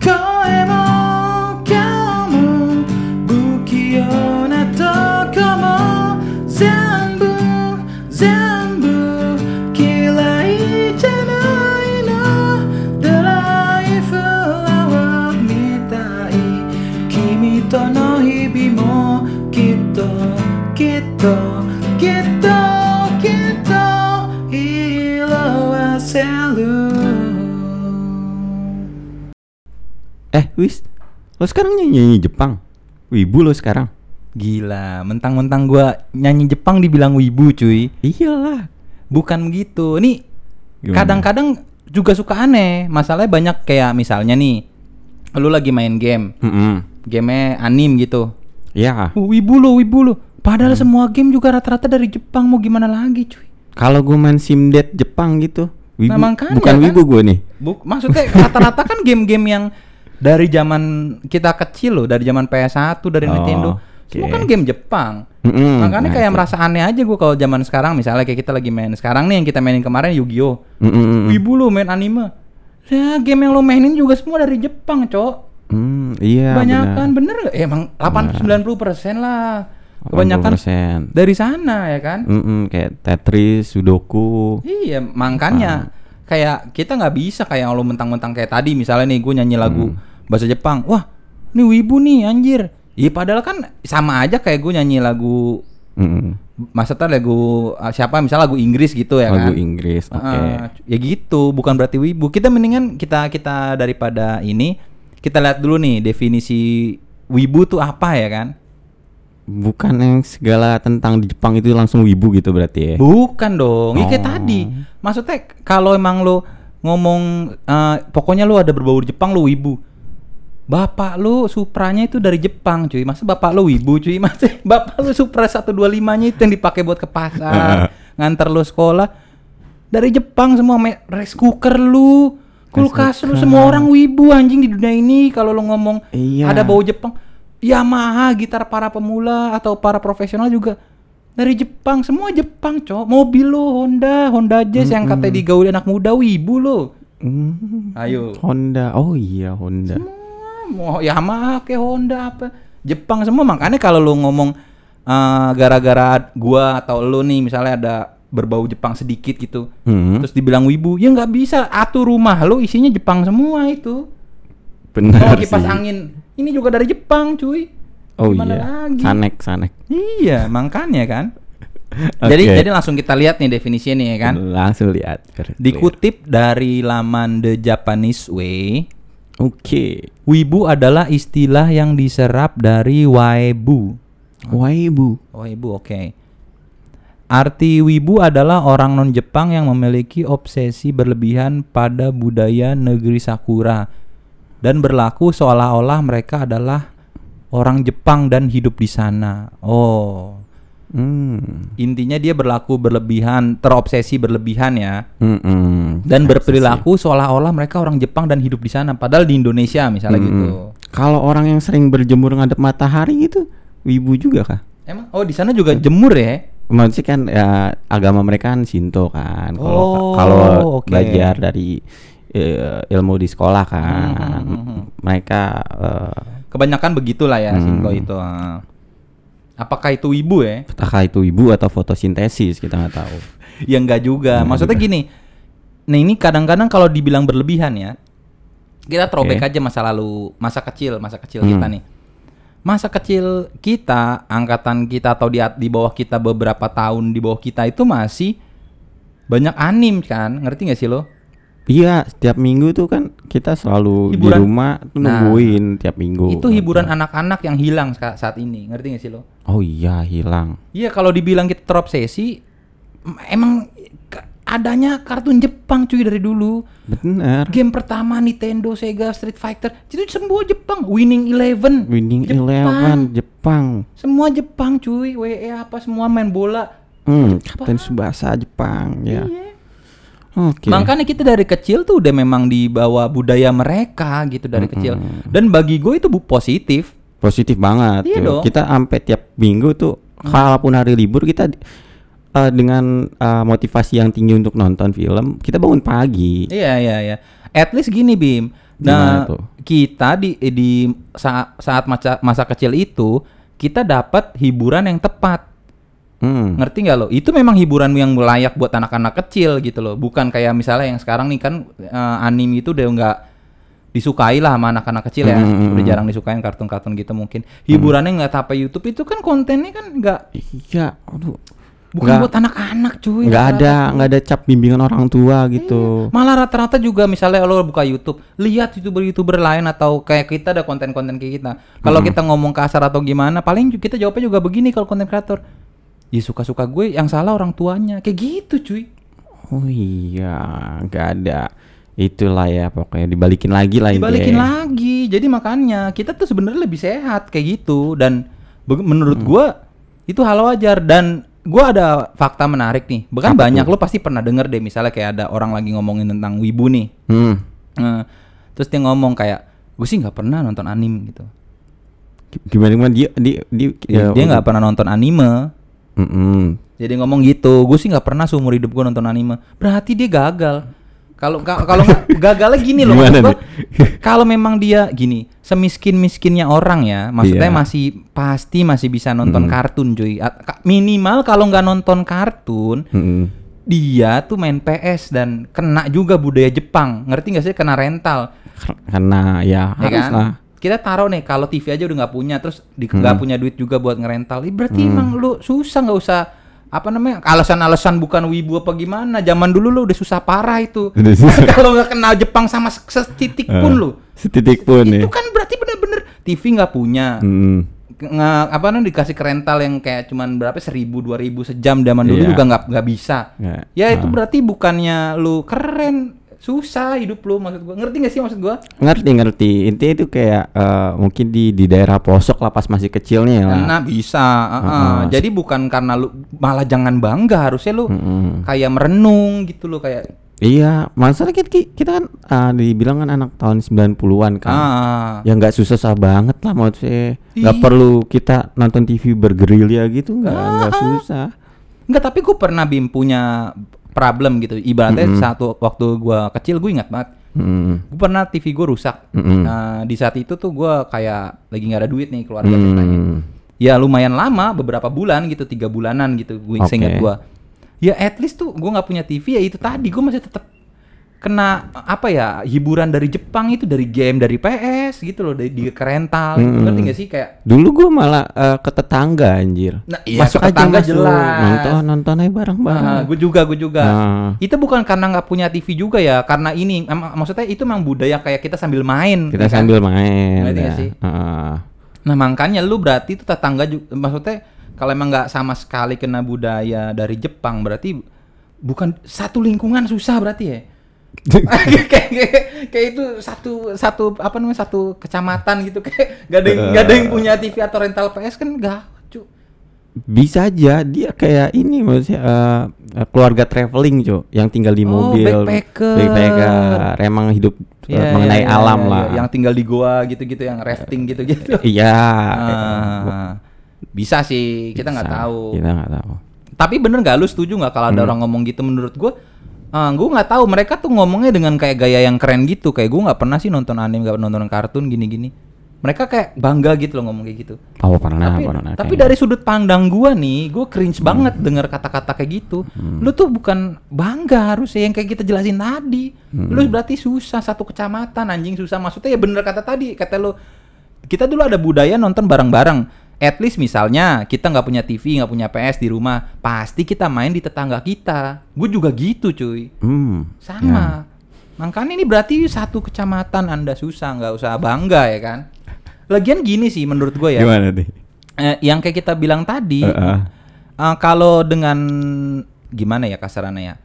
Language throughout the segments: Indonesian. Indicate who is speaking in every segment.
Speaker 1: Call Wis, lo sekarang nyanyi, nyanyi Jepang. Wibu lo sekarang.
Speaker 2: Gila, mentang-mentang gua nyanyi Jepang dibilang wibu cuy
Speaker 1: Iyalah.
Speaker 2: Bukan begitu Nih, kadang-kadang juga suka aneh Masalahnya banyak kayak misalnya nih Lu lagi main game
Speaker 1: Mm-mm.
Speaker 2: Game anim gitu
Speaker 1: Ya,
Speaker 2: "Oh, Wibu lo, wibu lo Padahal
Speaker 1: Hmm.
Speaker 2: semua game juga rata-rata dari Jepang Mau gimana lagi cuy
Speaker 1: kalau gue main Simdet Jepang gitu, wibu.
Speaker 2: Nah, makanya
Speaker 1: bukan
Speaker 2: kan.
Speaker 1: wibu gue nih.
Speaker 2: Buk, Maksudnya rata-rata kan game-game yang Dari zaman kita kecil loh Dari zaman PS1, dari
Speaker 1: Oh,
Speaker 2: Nintendo Semua
Speaker 1: oke.
Speaker 2: kan game Jepang
Speaker 1: Mm-mm,
Speaker 2: Makanya
Speaker 1: nah
Speaker 2: kayak
Speaker 1: itu.
Speaker 2: merasa aneh aja gue kalau zaman sekarang misalnya kayak kita lagi main sekarang nih yang kita mainin kemarin Yu-Gi-Oh.
Speaker 1: Mm-mm.
Speaker 2: Wibu lu main anime. Ya game yang lo mainin juga semua dari Jepang, Cok.
Speaker 1: Hmm, iya
Speaker 2: Kebanyakan bener gak? Eh, emang 8 90% lah.
Speaker 1: 80%.
Speaker 2: Kebanyakan dari sana ya kan?
Speaker 1: Mm-mm, kayak Tetris, Sudoku.
Speaker 2: Iya, makanya kayak kita nggak bisa kayak lo mentang-mentang kayak tadi misalnya nih gue nyanyi lagu bahasa Jepang. Wah, ini wibu nih anjir. Iya padahal kan sama aja kayak gue nyanyi lagu
Speaker 1: Mm-mm.
Speaker 2: maksudnya lagu uh, siapa misalnya lagu Inggris gitu ya
Speaker 1: Lagu
Speaker 2: kan
Speaker 1: Inggris, oke.
Speaker 2: Uh, ya gitu bukan berarti wibu kita mendingan kita kita daripada ini kita lihat dulu nih definisi wibu tuh apa ya kan
Speaker 1: Bukan yang segala tentang di Jepang itu langsung wibu gitu berarti ya.
Speaker 2: bukan dong ya kayak
Speaker 1: Oh.
Speaker 2: tadi maksudnya kalau emang lo ngomong uh, pokoknya lo ada berbau Jepang lo wibu Bapak lu Supranya itu dari Jepang cuy. Masa bapak lu wibu cuy? Masa bapak lu Supra 125 nya itu yang dipakai buat ke pasar Nganter lu sekolah. Dari Jepang semua rice cooker lu Kulkas lu semua orang wibu anjing di dunia ini. Kalau lu ngomong
Speaker 1: Iya.
Speaker 2: ada bau Jepang Yamaha gitar para pemula atau para profesional juga dari Jepang. Semua Jepang cok. Mobil lo Honda Honda Jazz yang katanya digauli anak muda wibu lo
Speaker 1: Hmm,
Speaker 2: ayo.
Speaker 1: Honda. Oh iya, Honda.
Speaker 2: Mau Yamaha ke Honda apa Jepang semua makanya kalau lu ngomong eh, gara-gara gua atau lu nih misalnya ada berbau Jepang sedikit gitu
Speaker 1: Hmm,
Speaker 2: terus dibilang wibu ya nggak bisa atur rumah lu isinya Jepang semua itu
Speaker 1: benar
Speaker 2: oh kipas
Speaker 1: sih.
Speaker 2: angin ini juga dari Jepang cuy
Speaker 1: Oh
Speaker 2: Gimana
Speaker 1: iya.
Speaker 2: lagi?
Speaker 1: Sanek, sanek.
Speaker 2: iya makanya kan
Speaker 1: Oke.
Speaker 2: jadi jadi langsung kita lihat nih definisinya nih ya kan
Speaker 1: Langsung lihat.
Speaker 2: dikutip dari laman The Japanese Way
Speaker 1: Oke.
Speaker 2: wibu adalah istilah yang diserap dari waibu
Speaker 1: Waibu.
Speaker 2: Waibu, oke. Arti wibu adalah orang non-Jepang yang memiliki obsesi berlebihan pada budaya negeri Sakura dan berlaku seolah-olah mereka adalah orang Jepang dan hidup di sana. Oh,
Speaker 1: Hmm.
Speaker 2: intinya dia berlaku berlebihan, terobsesi berlebihan ya,
Speaker 1: Mm-mm.
Speaker 2: dan berperilaku seolah-olah mereka orang Jepang dan hidup di sana, padahal di Indonesia misalnya
Speaker 1: Mm-mm.
Speaker 2: gitu.
Speaker 1: Kalau orang yang sering berjemur ngadep matahari gitu, wibu juga kah?
Speaker 2: Emang? Oh, di sana juga jemur ya?
Speaker 1: Maksudnya kan ya, agama mereka kan Shinto kan. Kalau
Speaker 2: Oh,
Speaker 1: kalau
Speaker 2: oke.
Speaker 1: belajar dari eh, ilmu di sekolah kan,
Speaker 2: Hmm, hmm, hmm, hmm.
Speaker 1: mereka eh,
Speaker 2: Kebanyakan begitulah ya
Speaker 1: Hmm.
Speaker 2: Shinto itu. ah. Apakah itu ibu ya?
Speaker 1: entahkah itu ibu atau fotosintesis kita nggak tahu.
Speaker 2: Ya enggak juga.
Speaker 1: Enggak
Speaker 2: Maksudnya
Speaker 1: juga.
Speaker 2: gini. Nah, ini kadang-kadang kalau dibilang berlebihan ya. Kita throwback
Speaker 1: Oke.
Speaker 2: aja masa lalu, masa kecil, masa kecil
Speaker 1: Hmm.
Speaker 2: kita nih. Masa kecil kita, angkatan kita atau di di bawah kita beberapa tahun di bawah kita itu masih banyak anim kan? Ngerti nggak sih lo?
Speaker 1: Iya, setiap minggu tuh kan kita selalu
Speaker 2: Hiburan.
Speaker 1: di rumah tuh
Speaker 2: Nah,
Speaker 1: nungguin tiap minggu.
Speaker 2: itu hiburan anak-anak yang hilang saat ini. Ngerti nggak sih lo?
Speaker 1: Oh iya, hilang.
Speaker 2: Iya kalau dibilang kita terobsesi em- emang adanya kartun Jepang cuy dari dulu.
Speaker 1: Bener.
Speaker 2: Game pertama Nintendo, Sega, Street Fighter itu semua Jepang. Winning Eleven,
Speaker 1: Winning
Speaker 2: Jepang.
Speaker 1: Eleven Jepang.
Speaker 2: semua Jepang cuy. WE apa semua main bola.
Speaker 1: Hmm, Kapten Subasa Jepang ya.
Speaker 2: Iya.
Speaker 1: Oke.
Speaker 2: Makanya kita dari kecil tuh udah memang dibawa budaya mereka gitu dari kecil.
Speaker 1: Mm-mm.
Speaker 2: Dan bagi gue itu bu positif.
Speaker 1: Positif banget.
Speaker 2: Iya dong.
Speaker 1: Kita sampai tiap minggu tuh kalaupun hari libur kita eh, dengan eh, motivasi yang tinggi untuk nonton film, kita bangun pagi.
Speaker 2: Iya iya iya. At least gini Bim. Nah, kita di di saat saat masa masa kecil itu kita dapat hiburan yang tepat.
Speaker 1: Hmm.
Speaker 2: Ngerti nggak lo? Itu memang hiburan yang layak buat anak-anak kecil gitu loh. Bukan kayak misalnya yang sekarang nih kan eh, anime itu udah nggak disukai lah sama anak-anak kecil ya.
Speaker 1: Hmm.
Speaker 2: Udah jarang disukain kartun-kartun gitu mungkin. Hiburannya nggak apa YouTube itu kan kontennya kan nggak
Speaker 1: Iya, aduh.
Speaker 2: bukan
Speaker 1: Nggak-
Speaker 2: buat anak-anak cuy.
Speaker 1: nggak
Speaker 2: rata-rata
Speaker 1: ada nggak ada cap bimbingan orang tua gitu.
Speaker 2: Malah rata-rata juga misalnya lo buka YouTube, lihat youtuber-youtuber lain atau kayak kita ada konten-konten kayak kita. Kalau kita ngomong kasar atau gimana, paling kita jawabnya juga begini kalau konten kreator. Ya suka-suka gue, yang salah orang tuanya. Kayak gitu cuy.
Speaker 1: Oh iya, nggak ada. Itulah ya pokoknya dibalikin lagi lah
Speaker 2: Dibalikin
Speaker 1: intinya.
Speaker 2: lagi. Jadi makanya kita tuh sebenarnya lebih sehat kayak gitu dan menurut gua itu hal wajar dan gua ada fakta menarik nih. Bahkan
Speaker 1: Apa
Speaker 2: banyak lo pasti pernah denger deh misalnya kayak ada orang lagi ngomongin tentang wibu nih.
Speaker 1: Hmm.
Speaker 2: Eh, terus dia ngomong kayak gue sih nggak pernah nonton anime gitu.
Speaker 1: Gimana gimana dia dia dia ya,
Speaker 2: dia nggak pernah nonton anime.
Speaker 1: Mm-mm.
Speaker 2: Jadi ngomong gitu, gue sih nggak pernah seumur hidup gue nonton anime. Berarti dia gagal. Kalau ka- kalau gagalnya gini loh, kalau memang dia gini, semiskin miskinnya orang ya, maksudnya
Speaker 1: Iya.
Speaker 2: masih pasti masih bisa nonton kartun cuy. Minimal kalau nggak nonton kartun,
Speaker 1: Mm-mm.
Speaker 2: dia tuh main PS dan kena juga budaya Jepang. Ngerti nggak sih? Kena rental.
Speaker 1: Karena ya,
Speaker 2: ya
Speaker 1: harus
Speaker 2: kan?
Speaker 1: lah.
Speaker 2: Kita taruh nih kalau TV aja udah nggak punya terus nggak punya duit juga buat ngerental. Ih, berarti
Speaker 1: Hmm.
Speaker 2: emang lu susah nggak usah apa namanya alasan-alasan bukan wibu apa gimana zaman dulu lu udah susah parah itu kalau nggak kenal Jepang sama se- setitik pun
Speaker 1: Eh,
Speaker 2: lu
Speaker 1: Setitik pun ya.
Speaker 2: itu kan berarti bener-bener TV nggak punya
Speaker 1: Mm.
Speaker 2: nge- apa namanya dikasih ke rental yang kayak cuman berapa seribu dua ribu sejam zaman dulu
Speaker 1: Iya.
Speaker 2: juga nggak nggak bisa
Speaker 1: Nggak.
Speaker 2: ya itu
Speaker 1: Ah.
Speaker 2: berarti bukannya lu keren susah hidup lu maksud gua ngerti gak sih maksud gua
Speaker 1: Ngerti ngerti. Intinya itu kayak eh, mungkin di di daerah pelosok lah pas masih kecilnya lah.
Speaker 2: Nah bisa, uh-uh.
Speaker 1: Heeh.
Speaker 2: jadi bukan karena lu malah jangan bangga harusnya lu
Speaker 1: Mm-mm.
Speaker 2: kayak merenung gitu loh kayak
Speaker 1: Iya, masalah kita, kita kan ah, dibilang kan anak tahun 90-an kan.
Speaker 2: ah
Speaker 1: Ya nggak susah-susah banget lah maksudnya. Nggak perlu kita nonton TV bergerilya gitu, nggak nggak susah.
Speaker 2: Enggak tapi gue pernah bim punya problem gitu ibaratnya satu waktu gua kecil gue ingat banget
Speaker 1: Mm.
Speaker 2: gue pernah TV gue rusak
Speaker 1: Mm-mm.
Speaker 2: nah di saat itu tuh gua kayak lagi nggak ada duit nih keluarga ceritanya
Speaker 1: Mm.
Speaker 2: ya lumayan lama beberapa bulan gitu tiga bulanan gitu gue
Speaker 1: Oke.
Speaker 2: inget gua ya at least tuh gue nggak punya TV ya itu tadi gue masih tetap kena apa ya hiburan dari Jepang itu dari game dari PS gitu loh dari di kerental gitu.
Speaker 1: Hmm.
Speaker 2: ngerti gak sih kayak
Speaker 1: Dulu gua malah eh, ke tetangga anjir.
Speaker 2: Nah, iya, ke tetangga jelas.
Speaker 1: Nonton nonton aja bareng-bareng.
Speaker 2: gue juga gue juga
Speaker 1: Nah.
Speaker 2: itu bukan karena nggak punya TV juga ya karena ini emang maksudnya itu emang budaya kayak kita sambil main
Speaker 1: Kita
Speaker 2: ya kan?
Speaker 1: sambil main.
Speaker 2: Ngerti
Speaker 1: ya.
Speaker 2: sih?
Speaker 1: Heeh.
Speaker 2: nah makanya lu berarti itu tetangga juga maksudnya kalau emang nggak sama sekali kena budaya dari Jepang berarti bukan satu lingkungan susah berarti ya kayak, kayak, kayak itu satu satu apa namanya satu kecamatan gitu kayak gak ada yang, nggak ada yang punya TV atau rental PS kan gak cu
Speaker 1: Bisa aja dia kayak ini maksudnya eh, eh, keluarga traveling, Cuk, yang tinggal di
Speaker 2: Oh,
Speaker 1: mobil.
Speaker 2: backpacker.
Speaker 1: Backpacker. Emang hidup eh,
Speaker 2: Iya,
Speaker 1: mengenai
Speaker 2: iya,
Speaker 1: alam
Speaker 2: iya,
Speaker 1: lah.
Speaker 2: iya. yang tinggal di goa gitu-gitu yang rafting gitu-gitu
Speaker 1: Iya.
Speaker 2: Ah, bisa sih kita nggak tahu
Speaker 1: Kita nggak tahu.
Speaker 2: tapi bener nggak lu setuju nggak kalau
Speaker 1: Hmm.
Speaker 2: ada orang ngomong gitu menurut gua uh, gue nggak tahu mereka tuh ngomongnya dengan kayak gaya yang keren gitu kayak gue nggak pernah sih nonton anime nggak nonton kartun gini-gini mereka kayak bangga gitu loh ngomong kayak gitu
Speaker 1: Oh pernah,
Speaker 2: tapi,
Speaker 1: pernah.
Speaker 2: tapi
Speaker 1: kayak-
Speaker 2: dari sudut pandang gua nih, gua cringe banget denger kata-kata kayak gitu.
Speaker 1: Hmm.
Speaker 2: Lu tuh bukan bangga harusnya yang kayak kita jelasin tadi.
Speaker 1: Hmm.
Speaker 2: Lu berarti susah satu kecamatan anjing susah. Maksudnya ya bener kata tadi, kata lu kita dulu ada budaya nonton bareng-bareng. At least misalnya kita nggak punya TV, nggak punya PS di rumah, pasti kita main di tetangga kita. Gue juga gitu cuy,
Speaker 1: Hmm.
Speaker 2: sama. Makanya ini berarti satu kecamatan anda susah, nggak usah bangga ya kan. Lagian gini sih menurut gue ya
Speaker 1: Gimana nih?
Speaker 2: eh, yang kayak kita bilang tadi,
Speaker 1: Heeh.
Speaker 2: eh, kalau dengan gimana ya kasarannya ya,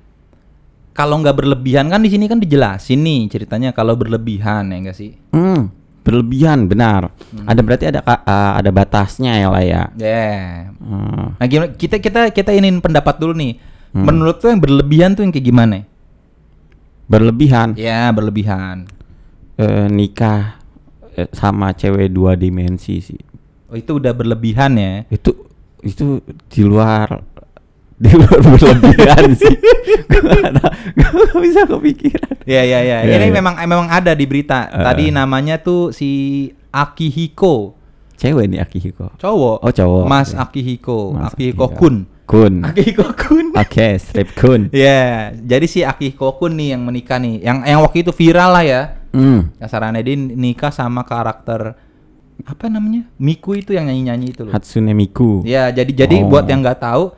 Speaker 2: kalau nggak berlebihan kan di sini kan dijelasin nih ceritanya kalau berlebihan ya enggak sih?
Speaker 1: Hmm, berlebihan benar. Ada berarti ada uh, ada batasnya ya lah ya.
Speaker 2: Ya.
Speaker 1: Hmm.
Speaker 2: Nah gimana kita kita kita iniin pendapat dulu nih.
Speaker 1: Hmm.
Speaker 2: Menurut tuh yang berlebihan tuh yang kayak gimana?
Speaker 1: Berlebihan
Speaker 2: Ya berlebihan.
Speaker 1: eh, nikah eh, sama cewek dua dimensi sih.
Speaker 2: Oh itu udah berlebihan ya.
Speaker 1: Itu itu di luar di luar berlebihan sih. Gak bisa kepikiran.
Speaker 2: Iya iya iya.
Speaker 1: Iya,
Speaker 2: Ini
Speaker 1: iya.
Speaker 2: memang memang ada di berita.
Speaker 1: Eh.
Speaker 2: Tadi namanya tuh si Akihiko.
Speaker 1: Cewek nih Akihiko.
Speaker 2: Cowok.
Speaker 1: Oh, cowok.
Speaker 2: Mas
Speaker 1: Oke.
Speaker 2: Akihiko.
Speaker 1: Mas
Speaker 2: Akihiko
Speaker 1: Akihiko.
Speaker 2: Kun.
Speaker 1: Kun.
Speaker 2: Akihiko Kun.
Speaker 1: Oke, strip kun.
Speaker 2: Iya, jadi si Akihiko Kun nih yang menikah nih. Yang yang waktu itu viral lah ya.
Speaker 1: Hmm.
Speaker 2: Kasarannya dia nikah sama karakter apa namanya? Miku itu yang nyanyi-nyanyi itu loh.
Speaker 1: Hatsune Miku.
Speaker 2: Ya, jadi jadi
Speaker 1: Oh.
Speaker 2: buat yang nggak tahu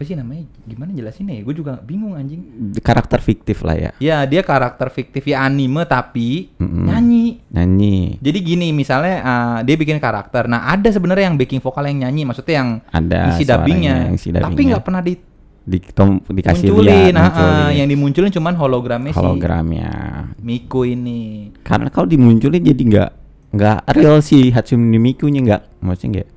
Speaker 2: apa sih namanya? Gimana jelasinnya ya? Gue juga bingung anjing.
Speaker 1: Karakter fiktif lah ya.
Speaker 2: Ya, dia karakter fiktif ya anime tapi
Speaker 1: Mm-mm.
Speaker 2: nyanyi.
Speaker 1: Nyanyi.
Speaker 2: Jadi gini, misalnya uh, dia bikin karakter. Nah, ada sebenarnya yang backing vokal yang nyanyi, maksudnya yang
Speaker 1: Ada
Speaker 2: isi dubbingnya. Tapi nggak pernah di
Speaker 1: Di, tom, dikasih
Speaker 2: munculin,
Speaker 1: lihat.
Speaker 2: ah, ah,
Speaker 1: munculin.
Speaker 2: yang dimunculin cuman hologramnya
Speaker 1: hologramnya.
Speaker 2: si Miku ini.
Speaker 1: Karena kalau dimunculin jadi nggak nggak real sih Hatsune Miku-nya nggak maksudnya nggak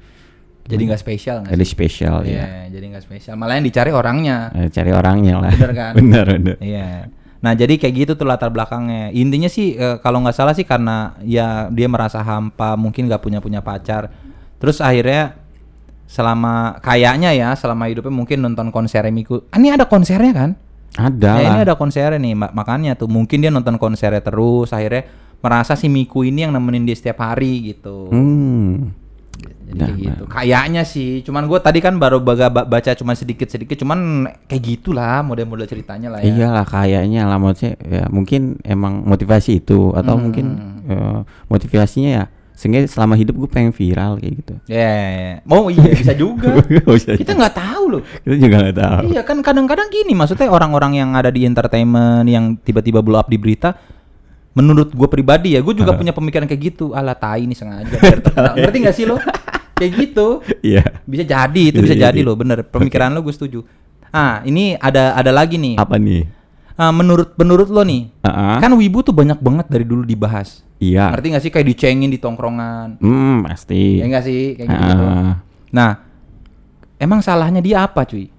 Speaker 2: Jadi nggak spesial nggak
Speaker 1: ada
Speaker 2: sih?
Speaker 1: spesial
Speaker 2: Iya,
Speaker 1: ya.
Speaker 2: jadi nggak spesial. Malah yang dicari orangnya.
Speaker 1: Eh, cari orangnya lah.
Speaker 2: Bener kan?
Speaker 1: bener bener.
Speaker 2: Iya. Nah, jadi kayak gitu tuh latar belakangnya. Intinya sih eh, kalau nggak salah sih karena ya dia merasa hampa, mungkin nggak punya punya pacar. Terus akhirnya selama kayaknya ya selama hidupnya mungkin nonton konser Miku. Ah, Ini ada konsernya kan?
Speaker 1: Ada
Speaker 2: Ya, ini ada konsernya nih, mak- makanya tuh mungkin dia nonton konsernya terus, akhirnya merasa si Miku ini yang nemenin dia setiap hari gitu.
Speaker 1: Hmm. Nah,
Speaker 2: gitu. Kayaknya sih, cuman gue tadi kan baru baca cuma sedikit-sedikit, cuman kayak gitulah model-model ceritanya lah ya.
Speaker 1: Iyalah kayaknya lah maksudnya ya mungkin emang motivasi itu atau
Speaker 2: Hmm.
Speaker 1: mungkin eh, motivasinya ya sehingga selama hidup gue pengen viral kayak gitu.
Speaker 2: Ya, ya, ya. oh iya bisa juga. Kita nggak tahu loh.
Speaker 1: Kita juga nggak tahu.
Speaker 2: Iya kan kadang-kadang gini, maksudnya orang-orang yang ada di entertainment yang tiba-tiba blow up di berita, menurut gue pribadi ya, gue juga
Speaker 1: Ah.
Speaker 2: punya pemikiran kayak gitu. Alah tai ini sengaja. Ngerti gak sih lo? Kayak gitu.
Speaker 1: Iya.
Speaker 2: Bisa jadi itu
Speaker 1: Bisa
Speaker 2: bisa jadi
Speaker 1: jadi.
Speaker 2: loh, bener. Pemikiran lo gue setuju. Ah, ini ada ada lagi nih.
Speaker 1: Apa nih?
Speaker 2: Ah, menurut menurut lo nih,
Speaker 1: Ah,
Speaker 2: kan wibu tuh banyak banget dari dulu dibahas.
Speaker 1: Iya.
Speaker 2: Ngerti gak sih kayak dicengin di tongkrongan?
Speaker 1: Hmm pasti.
Speaker 2: Ya enggak sih kayak gitu.
Speaker 1: Ah.
Speaker 2: Nah, emang salahnya dia apa, cuy?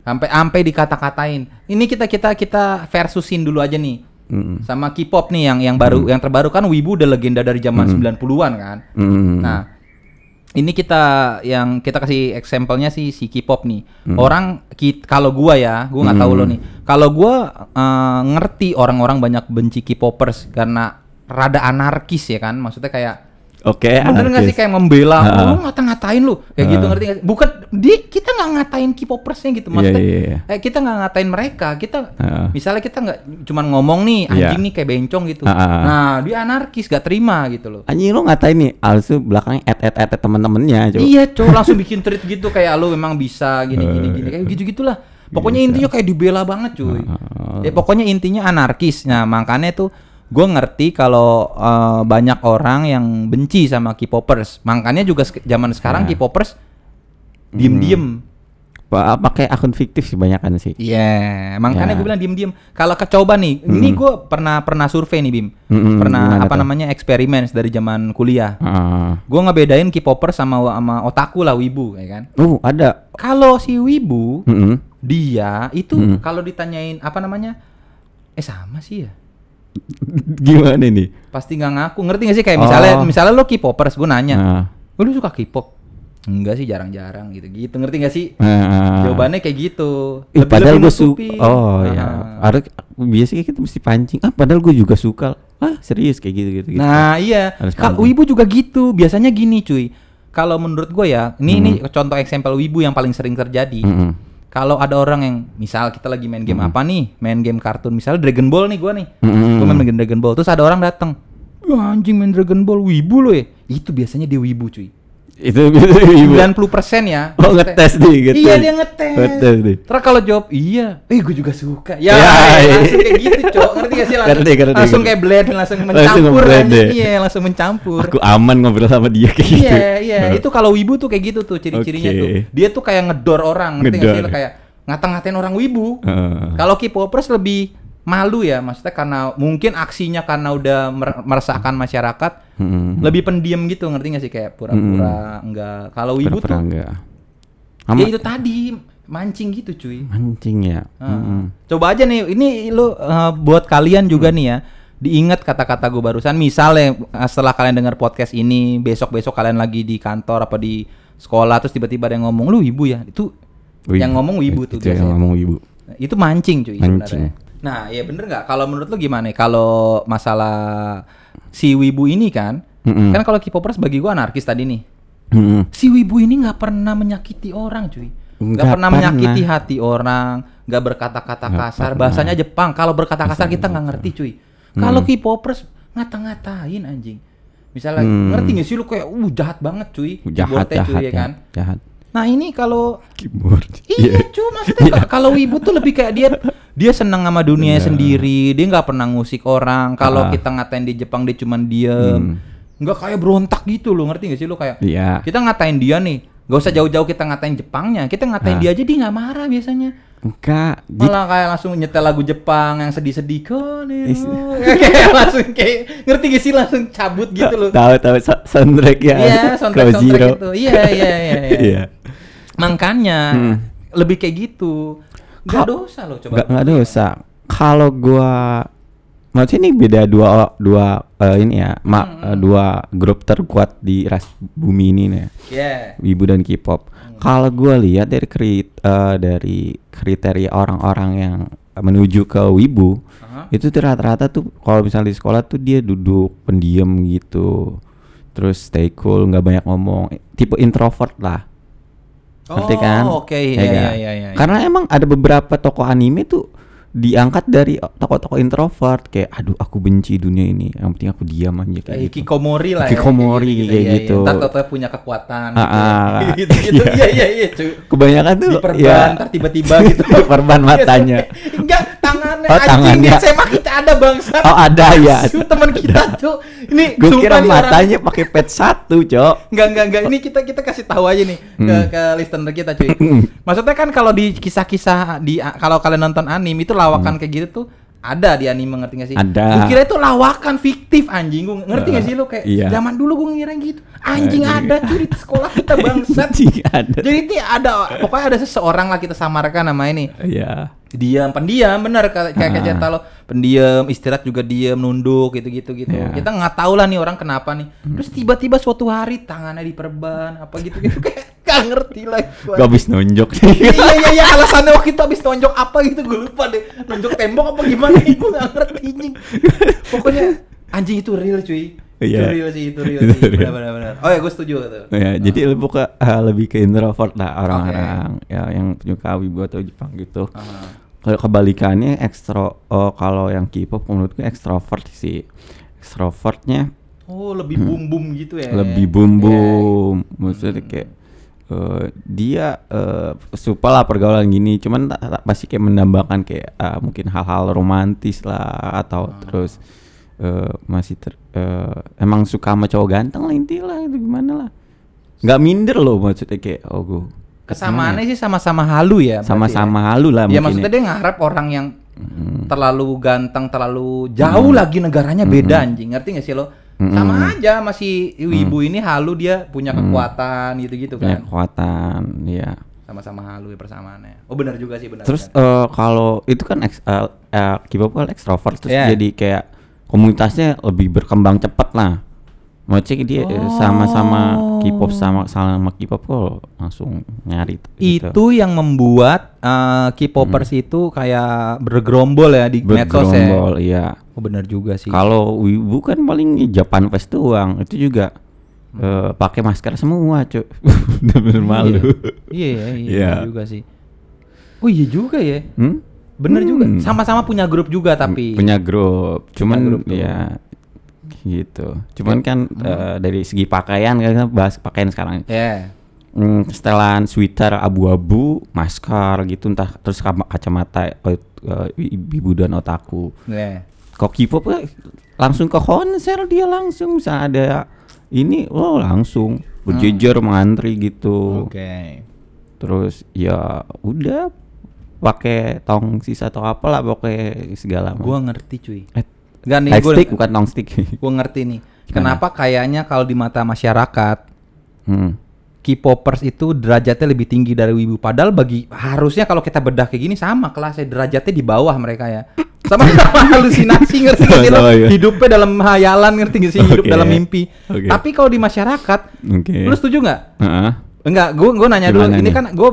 Speaker 2: Sampai sampai dikata-katain. Ini kita kita kita versusin dulu aja nih.
Speaker 1: Mm.
Speaker 2: Sama K-pop nih yang yang baru yang terbaru kan Wibu udah legenda dari zaman 90-an kan.
Speaker 1: Mm.
Speaker 2: Nah, ini kita yang kita kasih example-nya sih si K-pop nih.
Speaker 1: Hmm.
Speaker 2: Orang kalau gua ya, gua nggak tahu lo nih. Kalau gua eh, ngerti orang-orang banyak benci K-popers karena rada anarkis ya kan. Maksudnya kayak
Speaker 1: Oke.
Speaker 2: Bener nggak sih kayak membela,
Speaker 1: Ha-ha.
Speaker 2: lu ngata-ngatain lu, kayak gitu
Speaker 1: Ha.
Speaker 2: ngerti nggak? Bukan di kita nggak ngatain K-popersnya gitu,
Speaker 1: Iya,
Speaker 2: maksudnya
Speaker 1: iya, iya.
Speaker 2: eh, kita nggak ngatain mereka, kita
Speaker 1: Ha.
Speaker 2: misalnya kita nggak cuman ngomong nih
Speaker 1: Iya.
Speaker 2: anjing nih kayak bencong gitu,
Speaker 1: Ha-ha.
Speaker 2: nah dia anarkis gak terima gitu loh.
Speaker 1: Anjing lu ngatain nih, Alsu belakangnya et et et temen-temennya coba.
Speaker 2: Iya, cowok langsung bikin tweet gitu kayak lu memang bisa gini gini gini kayak gitu gitulah. Pokoknya intinya kayak dibela banget cuy.
Speaker 1: Ah.
Speaker 2: Ya pokoknya intinya anarkis. Nah makanya tuh gue ngerti kalau eh, banyak orang yang benci sama K-popers. Makanya juga sek- zaman sekarang
Speaker 1: Ya.
Speaker 2: K-popers diem-diem.
Speaker 1: Pa- pakai akun fiktif sih banyakan sih.
Speaker 2: Iya, makanya
Speaker 1: Ya.
Speaker 2: gue bilang diem-diem. Kalau kecoba nih, ini gue pernah pernah survei nih Bim,
Speaker 1: Mm-mm,
Speaker 2: pernah apa
Speaker 1: tuh?
Speaker 2: namanya eksperimen dari zaman kuliah.
Speaker 1: Ah.
Speaker 2: Gue ngebedain K-popers sama sama otaku lah wibu, ya kan?
Speaker 1: Uh, ada.
Speaker 2: Kalau si wibu
Speaker 1: Mm-mm.
Speaker 2: dia itu
Speaker 1: Hmm.
Speaker 2: kalau ditanyain apa namanya eh sama sih ya
Speaker 1: Gimana nih?
Speaker 2: pasti nggak ngaku ngerti gak sih kayak misalnya
Speaker 1: Oh.
Speaker 2: misalnya lo K-popers gue nanya
Speaker 1: Ah.
Speaker 2: "Oh, lu suka K-pop enggak sih jarang-jarang gitu gitu ngerti gak sih
Speaker 1: Ah.
Speaker 2: jawabannya kayak gitu
Speaker 1: Ih, padahal gue suka. Oh
Speaker 2: Ah.
Speaker 1: ya. Harus biasanya kita mesti pancing. Ah, padahal gue juga suka. Ah, serius kayak gitu gitu. gitu.
Speaker 2: nah iya Kak, wibu juga gitu biasanya gini cuy kalau menurut gue ya ini ini contoh eksempel wibu yang paling sering terjadi
Speaker 1: Mm-mm.
Speaker 2: Kalau ada orang yang misal kita lagi main game apa nih? Main game kartun misalnya Dragon Ball nih gua nih.
Speaker 1: Mm-mm.
Speaker 2: gua main game Dragon Ball. Terus ada orang datang Wah, anjing main Dragon Ball wibu lo ya. Itu biasanya dia wibu cuy
Speaker 1: Itu ibu.
Speaker 2: 90% ya
Speaker 1: Oh, ngetes nih, ngetes.
Speaker 2: iya dia ngetes
Speaker 1: Ngetes nih.
Speaker 2: terus kalau jawab iya eh gue juga suka ya,
Speaker 1: Ya, iya.
Speaker 2: langsung kayak gitu cok ngerti gak sih langsung,
Speaker 1: Ngerti, ngerti,
Speaker 2: langsung
Speaker 1: ngerti.
Speaker 2: kayak blend langsung
Speaker 1: Langsung
Speaker 2: mencampur
Speaker 1: ya.
Speaker 2: iya langsung mencampur
Speaker 1: Aku aman ngobrol sama dia kayak gitu.
Speaker 2: Iya, iya. Itu kalau wibu tuh kayak gitu tuh ciri-cirinya
Speaker 1: Oke.
Speaker 2: tuh. Dia tuh kayak ngedor orang, ngerti sih?
Speaker 1: Ngedor.
Speaker 2: Lo Kayak ngata-ngatain orang wibu.
Speaker 1: Heeh.
Speaker 2: Kalau K-popers lebih malu ya, maksudnya karena mungkin aksinya karena udah mer- meresahkan masyarakat,
Speaker 1: Mm-mm.
Speaker 2: lebih pendiam gitu, ngerti nggak sih? Kayak pura-pura enggak. Kalau wibu
Speaker 1: Pura-pura
Speaker 2: tuh,
Speaker 1: enggak.
Speaker 2: ya itu tadi mancing gitu, cuy.
Speaker 1: mancing ya. Mm-mm.
Speaker 2: Coba aja nih, ini lu uh, buat kalian juga nih ya. Diingat kata-kata gue barusan. Misalnya uh, setelah kalian dengar podcast ini, besok-besok kalian lagi di kantor apa di sekolah terus tiba-tiba ada yang ngomong lu ibu ya. Itu Yang ngomong wibu tuh
Speaker 1: Itu yang ngomong wibu.
Speaker 2: Itu mancing cuy
Speaker 1: Mancing.
Speaker 2: sebenarnya. Nah, iya bener nggak? Kalau menurut lu gimana? Kalau masalah si wibu ini kan,
Speaker 1: Mm-mm.
Speaker 2: kan kalau K-popers bagi gua anarkis tadi nih.
Speaker 1: Mm-mm.
Speaker 2: Si wibu ini nggak pernah menyakiti orang cuy. Nggak
Speaker 1: Nggak
Speaker 2: pernah
Speaker 1: pernah.
Speaker 2: menyakiti hati orang, nggak berkata-kata
Speaker 1: Nggak
Speaker 2: kasar.
Speaker 1: pernah.
Speaker 2: Bahasanya Jepang. Kalau berkata kasar
Speaker 1: Bahasa
Speaker 2: kita nggak ngerti cuy. Kalau
Speaker 1: Hmm.
Speaker 2: K-popers ngata-ngatain anjing. Misalnya
Speaker 1: Hmm.
Speaker 2: ngerti gak sih lu kayak uh jahat banget cuy.
Speaker 1: Jahat, jahat,
Speaker 2: cuy, ya kan.
Speaker 1: jahat, jahat.
Speaker 2: Nah, ini kalau
Speaker 1: Keyboard.
Speaker 2: Iya, cuma maksudnya ka- kalau wibu tuh lebih kayak dia dia senang sama dunia
Speaker 1: Iya.
Speaker 2: sendiri, dia nggak pernah ngusik orang. Kalau
Speaker 1: Ah.
Speaker 2: kita ngatain di Jepang dia cuman diem,
Speaker 1: Hmm.
Speaker 2: nggak kayak berontak gitu loh, ngerti gak sih lu kayak
Speaker 1: Iya.
Speaker 2: kita ngatain dia nih, gak usah jauh-jauh kita ngatain Jepangnya, kita ngatain
Speaker 1: Ah.
Speaker 2: dia aja dia nggak marah biasanya.
Speaker 1: Enggak.
Speaker 2: Malah kayak langsung nyetel lagu Jepang yang sedih-sedih kayak langsung kayak ngerti gak sih langsung cabut gitu loh.
Speaker 1: Tahu tahu so- soundtrack ya.
Speaker 2: Iya, soundtrack soundtrack itu. Iya, iya, iya, iya. Makanya
Speaker 1: Hmm.
Speaker 2: lebih kayak gitu. Gak
Speaker 1: Ka-
Speaker 2: dosa loh coba.
Speaker 1: Enggak enggak dosa. Kalau gua maksudnya ini beda dua dua eh, ini ya, ma,
Speaker 2: Hmm.
Speaker 1: eh, dua grup terkuat di ras bumi ini nih.
Speaker 2: Yeah.
Speaker 1: Wibu dan K-pop. Kalau gua lihat dari krit, eh, dari kriteria orang-orang yang menuju ke wibu,
Speaker 2: Aha.
Speaker 1: itu tuh rata-rata tuh kalau misalnya di sekolah tuh dia duduk pendiam gitu. Terus stay cool, nggak banyak ngomong. Tipe introvert lah. Ngerti kan?
Speaker 2: Oh, oke.
Speaker 1: Ya
Speaker 2: Iya,
Speaker 1: kan?
Speaker 2: iya, iya, iya.
Speaker 1: Karena emang ada beberapa tokoh anime tuh diangkat dari tokoh-tokoh introvert kayak aduh aku benci dunia ini yang penting aku diam aja kayak
Speaker 2: Kayak
Speaker 1: gitu.
Speaker 2: Kikomori lah
Speaker 1: Kikomori kayak
Speaker 2: iya,
Speaker 1: gitu.
Speaker 2: Iya. Ntar tau punya kekuatan
Speaker 1: Ah, ah,
Speaker 2: gitu, gitu.
Speaker 1: iya.
Speaker 2: Iya, iya, iya, cuy.
Speaker 1: Kebanyakan tuh
Speaker 2: Diperban,
Speaker 1: ya
Speaker 2: ntar tiba-tiba gitu.
Speaker 1: perban matanya.
Speaker 2: Enggak, tangannya
Speaker 1: Oh,
Speaker 2: anjing
Speaker 1: tangannya.
Speaker 2: di SMA kita ada bangsa.
Speaker 1: Oh ada ya.
Speaker 2: teman kita, Cuk. Ini
Speaker 1: Gue kira matanya pakai pet satu, Cok.
Speaker 2: Enggak, enggak, enggak. Ini kita kita kasih tahu aja nih ke
Speaker 1: Hmm.
Speaker 2: ke listener kita, cuy. Maksudnya kan kalau di kisah-kisah di kalau kalian nonton anime itu lawakan kayak gitu tuh ada di anime ngerti gak sih?
Speaker 1: Hmm. Ada.
Speaker 2: Gue kira itu lawakan fiktif anjing. Gue ngerti gak sih lo kayak
Speaker 1: Iya.
Speaker 2: zaman dulu gue ngira gitu. Anjing
Speaker 1: Anjing.
Speaker 2: ada cuy di sekolah kita bangsat.
Speaker 1: Anjing ada.
Speaker 2: Jadi ini ada pokoknya ada seseorang lah kita samarkan nama ini.
Speaker 1: Iya.
Speaker 2: Diam, pendiam, bener kayak kayak
Speaker 1: Ah.
Speaker 2: kata lo. Pendiam, istirahat juga diam, nunduk gitu-gitu gitu.
Speaker 1: Iya. Hmm.
Speaker 2: Kita nggak tahu lah nih orang kenapa nih. Terus tiba-tiba suatu hari tangannya diperban apa gitu-gitu kayak gak ngerti lah.
Speaker 1: Gak habis nonjok.
Speaker 2: iya iya iya alasannya waktu itu habis tonjok apa gitu gue lupa deh. Nonjok tembok apa gimana gue gak ngerti anjing. Pokoknya anjing itu real cuy. Itu
Speaker 1: Iya.
Speaker 2: real sih, itu real
Speaker 1: Itu
Speaker 2: sih.
Speaker 1: real.
Speaker 2: Benar benar benar. Oh ya gue setuju tuh.
Speaker 1: ya, jadi lebih ke eh, lebih ke introvert lah orang-orang ya yang penyuka wibu atau Jepang gitu.
Speaker 2: Ah.
Speaker 1: Kalau kebalikannya ekstro oh, kalau yang K-pop menurutku ekstrovert sih. Ekstrovertnya
Speaker 2: Oh lebih bum bum gitu ya.
Speaker 1: Hmm. lebih bum bum. Maksudnya kayak eh, dia eh, suka lah pergaulan gini, cuman pasti kayak menambahkan kayak ah, mungkin hal-hal romantis lah atau terus eh, masih ter, eh, emang suka sama cowok ganteng lah intinya lah itu gimana lah. Nggak minder loh maksudnya kayak oh gue
Speaker 2: Kesamaannya sih sama-sama halu ya. berarti
Speaker 1: sama-sama
Speaker 2: ya.
Speaker 1: halu lah
Speaker 2: Ya maksudnya
Speaker 1: ya.
Speaker 2: dia ngarep orang yang
Speaker 1: Hmm.
Speaker 2: terlalu ganteng, terlalu jauh lagi negaranya beda anjing. Ngerti gak sih lo?
Speaker 1: Mm-mm.
Speaker 2: Sama aja masih ibu ini halu dia punya kekuatan gitu-gitu kan.
Speaker 1: kekuatan ya.
Speaker 2: Sama-sama halu ya persamaannya. Oh benar juga sih benar.
Speaker 1: Terus eh, kalau itu kan eh, eh, K-pop kan ekstrovert terus
Speaker 2: Iya.
Speaker 1: jadi kayak komunitasnya lebih berkembang cepat lah. Mau cek dia eh,
Speaker 2: Oh.
Speaker 1: sama-sama K-pop sama sama K-pop kok langsung nyari gitu.
Speaker 2: itu yang membuat eh, K-popers itu kayak bergerombol ya di medsos ya.
Speaker 1: bergerombol iya.
Speaker 2: Oh benar juga sih.
Speaker 1: Kalau wibu kan paling Japan Fest doang. Itu juga eh, pakai masker semua, Cuk. Bener-bener malu.
Speaker 2: Iya, iya, iya,
Speaker 1: Iya.
Speaker 2: benar juga sih. Oh iya juga ya.
Speaker 1: Hmm?
Speaker 2: Bener juga.
Speaker 1: Hmm.
Speaker 2: Sama-sama punya grup juga tapi.
Speaker 1: punya grup cuman
Speaker 2: grup tuh.
Speaker 1: ya gitu. Cuman kan eh, dari segi pakaian kan kita bahas pakaian sekarang.
Speaker 2: Ya.
Speaker 1: hmm, setelan sweater abu-abu masker gitu entah terus kacamata eh, eh, ibu dan otaku.
Speaker 2: Ya.
Speaker 1: kok K-pop langsung ke konser dia langsung bisa ada ini oh langsung. Berjejer mengantri gitu.
Speaker 2: Oke.
Speaker 1: terus ya udah pakai tong sisa atau apalah pakai segala
Speaker 2: Gua ngerti cuy.
Speaker 1: Eh,
Speaker 2: Enggak nih
Speaker 1: stick bukan long stick.
Speaker 2: gua ngerti nih. Kenapa kayaknya kalau di mata masyarakat
Speaker 1: hmm.
Speaker 2: K-popers itu derajatnya lebih tinggi dari wibu padahal bagi harusnya kalau kita bedah kayak gini sama kelasnya derajatnya di bawah mereka ya. Sama sama halusinasi ngerti gak sih lo?
Speaker 1: Iya.
Speaker 2: Hidupnya dalam hayalan ngerti gak sih? Hidup
Speaker 1: Oke.
Speaker 2: dalam mimpi.
Speaker 1: Oke.
Speaker 2: Tapi kalau di masyarakat
Speaker 1: Oke.
Speaker 2: Lu setuju nggak?
Speaker 1: Heeh.
Speaker 2: Enggak, gue gue nanya dulu.
Speaker 1: Gimana
Speaker 2: Ini
Speaker 1: nih?
Speaker 2: kan gue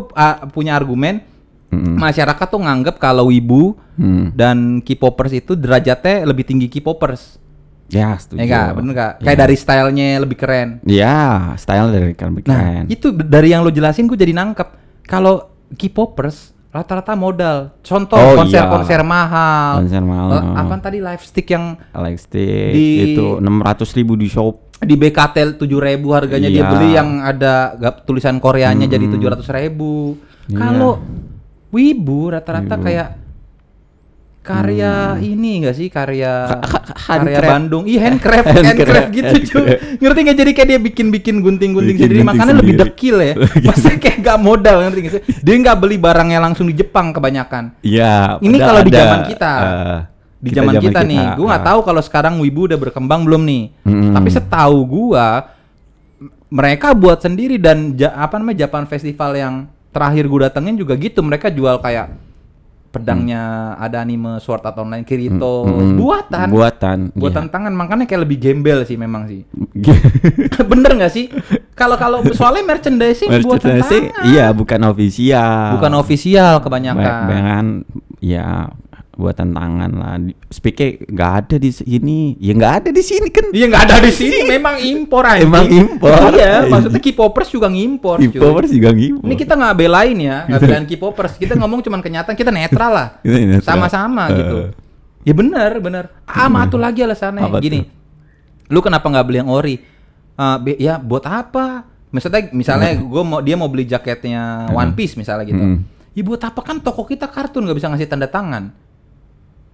Speaker 2: punya argumen
Speaker 1: Mm-mm.
Speaker 2: masyarakat tuh nganggep kalau wibu
Speaker 1: Hmm.
Speaker 2: dan K-popers itu derajatnya lebih tinggi K-popers.
Speaker 1: Ya, setuju.
Speaker 2: Ya enggak, bener enggak?
Speaker 1: Ya.
Speaker 2: Kayak dari stylenya lebih keren.
Speaker 1: Ya, style dari kan
Speaker 2: Nah,
Speaker 1: keren.
Speaker 2: itu dari yang lo jelasin gue jadi nangkep. Kalau K-popers rata-rata modal. Contoh
Speaker 1: Oh,
Speaker 2: konser-konser
Speaker 1: iya.
Speaker 2: mahal.
Speaker 1: Konser mahal.
Speaker 2: Eh, apa tadi live stick yang
Speaker 1: Alex
Speaker 2: Di-
Speaker 1: itu 600 ribu di shop.
Speaker 2: di BKT 7000 harganya dia
Speaker 1: Iya.
Speaker 2: beli yang ada gak, tulisan Koreanya jadi
Speaker 1: Mm-mm.
Speaker 2: 700 ribu.
Speaker 1: Iya.
Speaker 2: Kalau Wibu rata-rata kayak karya ini enggak sih? Karya
Speaker 1: Ha-
Speaker 2: karya. Bandung. Iya handcraft
Speaker 1: Handcraft,
Speaker 2: handcraft gitu cuy ngerti nggak? Jadi kayak dia bikin bikin gunting gunting sendiri makanya lebih
Speaker 1: sendiri.
Speaker 2: dekil ya. Pasti kayak gak modal ngerti nggak sih? Dia nggak beli barangnya langsung di Jepang kebanyakan.
Speaker 1: Iya.
Speaker 2: Ini kalau di zaman kita.
Speaker 1: eh,
Speaker 2: di zaman kita, nih. gue nggak
Speaker 1: ah.
Speaker 2: tahu kalau sekarang Wibu udah berkembang belum nih.
Speaker 1: Mm-mm.
Speaker 2: tapi setahu gua m- mereka buat sendiri dan ja- apa namanya Japan Festival yang terakhir gua datengin juga gitu mereka jual kayak pedangnya ada anime Sword Art Online Kirito
Speaker 1: Mm-mm.
Speaker 2: buatan
Speaker 1: Buatan.
Speaker 2: buatan
Speaker 1: iya.
Speaker 2: tangan makanya kayak lebih gembel sih memang sih bener nggak sih kalau kalau soalnya merchandising buatan
Speaker 1: Merchandise
Speaker 2: tangan
Speaker 1: iya bukan official.
Speaker 2: bukan official kebanyakan
Speaker 1: Kebanyakan ya buatan tangan lah. Speaknya nggak ada di sini. Ya nggak ada di sini kan.
Speaker 2: Iya nggak ada di sini, memang impor aja.
Speaker 1: Emang impor.
Speaker 2: Iya, maksudnya K-popers juga ngimpor.
Speaker 1: Impor juga ngimpor.
Speaker 2: Ini kita nggak belain ya, nggak belain K-popers. Kita ngomong cuman kenyataan, kita netral lah. Sama-sama
Speaker 1: Eh.
Speaker 2: gitu. Ya benar, benar. Ah, mah tuh lagi alasannya.
Speaker 1: Apa
Speaker 2: Gini, lu kenapa nggak beli yang ori? Be- ya buat apa? Misalnya, misalnya gue mau dia mau beli jaketnya One Piece misalnya gitu.
Speaker 1: Hmm.
Speaker 2: Ya buat apa kan toko kita kartun nggak bisa ngasih tanda tangan.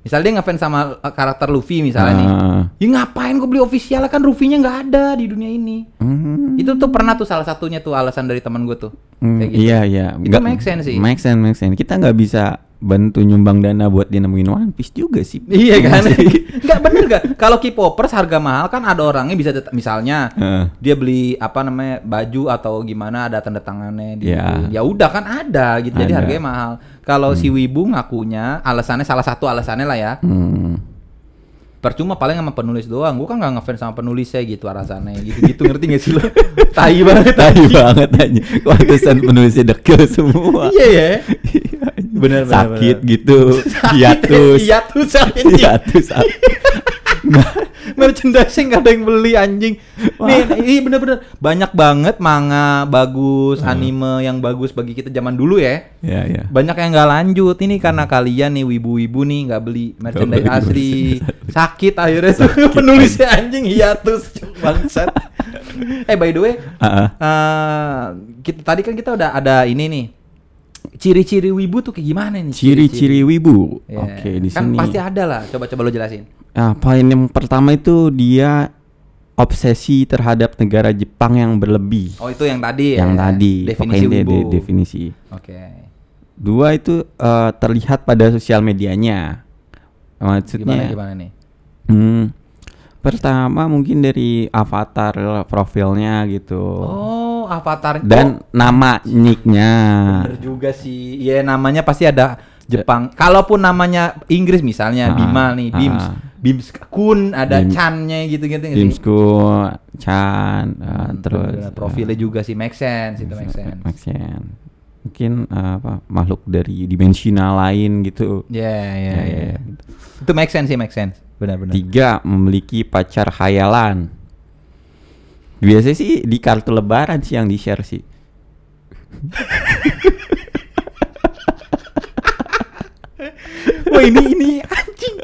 Speaker 2: Misalnya dia ngefans sama uh, karakter Luffy misalnya nih.
Speaker 1: Ah.
Speaker 2: Ya ngapain gue beli official kan Luffy-nya nggak ada di dunia ini.
Speaker 1: Hmm.
Speaker 2: Itu tuh pernah tuh salah satunya tuh alasan dari teman gue tuh.
Speaker 1: Hmm,
Speaker 2: Kayak gitu.
Speaker 1: Iya iya.
Speaker 2: Itu make sense sih.
Speaker 1: Make sense, make sense. Kita nggak bisa bantu nyumbang dana buat dia nemuin One Piece juga sih.
Speaker 2: Iya kan? Enggak bener gak? Kalau K-popers harga mahal kan ada orangnya bisa misalnya
Speaker 1: Heeh.
Speaker 2: dia beli apa namanya baju atau gimana ada tanda tangannya di
Speaker 1: Ya.
Speaker 2: Ya udah kan ada gitu. Jadi
Speaker 1: Ada.
Speaker 2: harganya mahal. Kalau si Wibu ngakunya alasannya salah satu alasannya lah ya.
Speaker 1: Hmm.
Speaker 2: Percuma paling sama penulis doang. Gue kan nggak ngefans sama penulisnya gitu alasannya. Gitu-gitu ngerti gak sih lo? Tai banget.
Speaker 1: Tai banget aja. Kuantusan penulisnya dekil semua.
Speaker 2: Iya ya. Bener, bener,
Speaker 1: Sakit
Speaker 2: bener.
Speaker 1: gitu. Hiatus.
Speaker 2: Hiatus anjing.
Speaker 1: Hiatus.
Speaker 2: Merchandising gak ada yang beli anjing. Nih, ini bener-bener banyak banget manga bagus,
Speaker 1: Hmm.
Speaker 2: anime yang bagus bagi kita zaman dulu ya.
Speaker 1: Ya ya.
Speaker 2: Banyak yang nggak lanjut ini karena kalian nih wibu-wibu nih nggak beli merchandise
Speaker 1: beli
Speaker 2: asli. Sakit akhirnya tuh penulisnya anjing hiatus bangsat. eh by the way,
Speaker 1: Ah, ah.
Speaker 2: eh, kita tadi kan kita udah ada ini nih. Ciri-ciri wibu tuh kayak gimana nih?
Speaker 1: Ciri-ciri wibu.
Speaker 2: Ya.
Speaker 1: Oke, di
Speaker 2: kan
Speaker 1: sini.
Speaker 2: pasti ada lah. Coba-coba lo jelasin.
Speaker 1: Nah, poin yang pertama itu dia obsesi terhadap negara Jepang yang berlebih.
Speaker 2: Oh itu yang tadi ya.
Speaker 1: yang tadi
Speaker 2: Definisi
Speaker 1: pokoknya
Speaker 2: wibu.
Speaker 1: de- definisi.
Speaker 2: Oke.
Speaker 1: Dua itu eh, terlihat pada sosial medianya. Maksudnya
Speaker 2: Gimana gimana nih?
Speaker 1: Hmm, pertama mungkin dari avatar profilnya gitu.
Speaker 2: Oh, avatar
Speaker 1: Dan
Speaker 2: Oh,
Speaker 1: nama nicknya.
Speaker 2: bener juga sih. Iya, namanya pasti ada Jepang. Kalaupun namanya Inggris misalnya
Speaker 1: Ah,
Speaker 2: Bima nih, Bims.
Speaker 1: ah.
Speaker 2: Bims Kun ada
Speaker 1: Bim-
Speaker 2: Chan-nya gitu-gitu sih?
Speaker 1: Dimsku, Chan,
Speaker 2: Hmm,
Speaker 1: terus
Speaker 2: bener. profilnya juga sih make sense, itu make sense.
Speaker 1: Make sense. Mungkin eh, apa makhluk dari dimensional lain gitu.
Speaker 2: Ya, ya,
Speaker 1: Ya,
Speaker 2: ya.
Speaker 1: ya.
Speaker 2: Itu make sense sih, make sense. Benar-benar.
Speaker 1: Tiga memiliki pacar hayalan. Biasanya sih di kartu lebaran sih yang di share sih.
Speaker 2: Wah, ini ini anjing.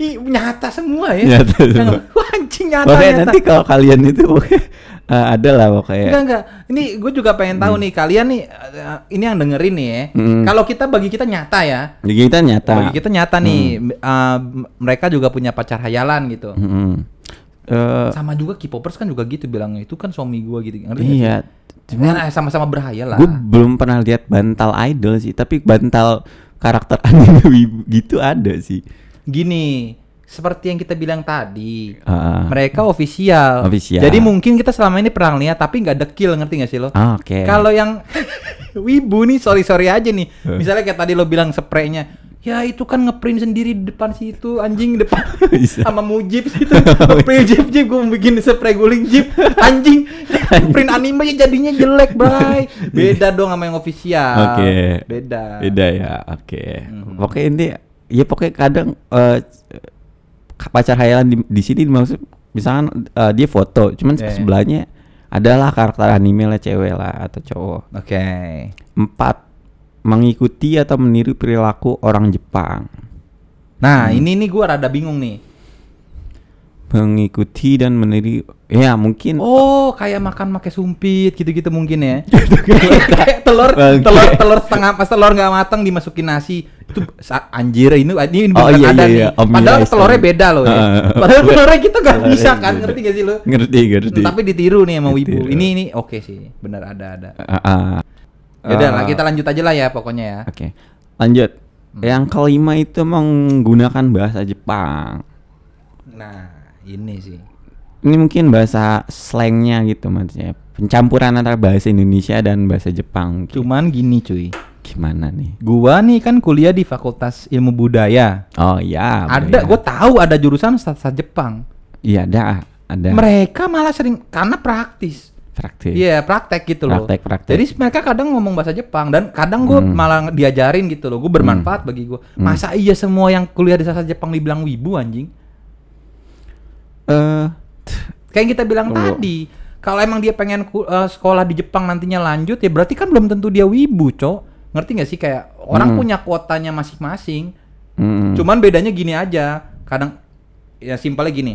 Speaker 2: Ih, nyata semua ya.
Speaker 1: Nyata semua.
Speaker 2: Wah, anjing nyata.
Speaker 1: Pokoknya
Speaker 2: nyata.
Speaker 1: nanti kalau kalian itu pokoknya eh, ada lah pokoknya.
Speaker 2: Enggak enggak. Ini gue juga pengen tahu nih kalian nih eh, ini yang dengerin nih ya.
Speaker 1: Mm.
Speaker 2: Kalau kita bagi kita nyata ya.
Speaker 1: Jadi kita nyata.
Speaker 2: Bagi kita nyata nih m- eh, m- mereka juga punya pacar hayalan gitu.
Speaker 1: Mm-mm. Eh,
Speaker 2: Sama juga K-popers kan juga gitu bilangnya itu kan suami gua gitu. Ngerti
Speaker 1: iya. Cuma
Speaker 2: Nah, sama-sama berhayal lah.
Speaker 1: gue belum pernah lihat bantal idol sih, tapi bantal karakter anime wibu gitu ada sih.
Speaker 2: Gini, seperti yang kita bilang tadi,
Speaker 1: Ah.
Speaker 2: mereka official.
Speaker 1: Official.
Speaker 2: Jadi mungkin kita selama ini pernah lihat tapi nggak dekil ngerti nggak sih lo?
Speaker 1: Ah, Oke.
Speaker 2: Kalau yang wibu nih sorry sorry aja nih.
Speaker 1: Eh.
Speaker 2: Misalnya kayak tadi lo bilang spraynya, Ya itu kan ngeprint sendiri di depan situ anjing depan sama mujib situ ngeprint jeep jeep gue bikin spray guling jeep anjing print anime ya jadinya jelek bray beda dong sama yang official
Speaker 1: Oke.
Speaker 2: beda
Speaker 1: Beda ya, oke.
Speaker 2: Mhm.
Speaker 1: Pokoknya ini ya pokoknya kadang eh, pacar hayalan di, di sini maksud misalkan eh, dia foto, cuman
Speaker 2: Iya, iya.
Speaker 1: sebelahnya adalah karakter anime lah cewek lah atau cowok.
Speaker 2: oke
Speaker 1: Empat mengikuti atau meniru perilaku orang Jepang.
Speaker 2: nah ini nih gue rada bingung nih
Speaker 1: Mengikuti dan meniru ya mungkin
Speaker 2: Oh, kayak makan pakai sumpit gitu-gitu mungkin ya. kayak telur,
Speaker 1: Oke.
Speaker 2: telur, telur setengah pas telur nggak matang dimasukin nasi. Itu anjir ini ini
Speaker 1: Oh, iya,
Speaker 2: ada
Speaker 1: iya,
Speaker 2: nih.
Speaker 1: iya. Omni
Speaker 2: Padahal telurnya
Speaker 1: omni.
Speaker 2: beda loh ya.
Speaker 1: Heeh.
Speaker 2: Padahal telurnya kita nggak
Speaker 1: Telurnya
Speaker 2: bisa kan, ngerti gak sih lo?
Speaker 1: ngerti ngerti.
Speaker 2: Tapi ditiru nih sama wibu. Ini ini oke sih, bener ada ada.
Speaker 1: Ah, ah.
Speaker 2: Ya udah lah
Speaker 1: Ah,
Speaker 2: kita lanjut aja lah ya pokoknya ya.
Speaker 1: Oke. Lanjut.
Speaker 2: Hmm.
Speaker 1: Yang kelima itu menggunakan bahasa Jepang.
Speaker 2: Nah, ini sih.
Speaker 1: Ini mungkin bahasa slangnya gitu maksudnya. Pencampuran antara bahasa Indonesia dan bahasa Jepang. mungkin.
Speaker 2: Cuman gini cuy.
Speaker 1: Gimana nih?
Speaker 2: Gua nih kan kuliah di Fakultas Ilmu Budaya.
Speaker 1: Oh iya.
Speaker 2: ada, gue tahu ada jurusan sastra Jepang.
Speaker 1: Iya ada. Ada.
Speaker 2: Mereka malah sering karena praktis.
Speaker 1: Praktis.
Speaker 2: Iya, praktek gitu loh.
Speaker 1: Praktek, praktek.
Speaker 2: Jadi mereka kadang ngomong bahasa Jepang dan kadang gue
Speaker 1: Hmm.
Speaker 2: malah diajarin gitu loh. Gue bermanfaat bagi gue. Masa iya semua yang kuliah di sastra Jepang dibilang wibu anjing?
Speaker 1: Eh,
Speaker 2: Kayak yang kita bilang
Speaker 1: Tunggu.
Speaker 2: tadi. Kalau emang dia pengen eh, sekolah di Jepang nantinya lanjut ya berarti kan belum tentu dia wibu, Cok. Ngerti gak sih kayak orang
Speaker 1: Hmm.
Speaker 2: punya kuotanya masing-masing.
Speaker 1: mm,
Speaker 2: Cuman bedanya gini aja. Kadang ya simpelnya gini.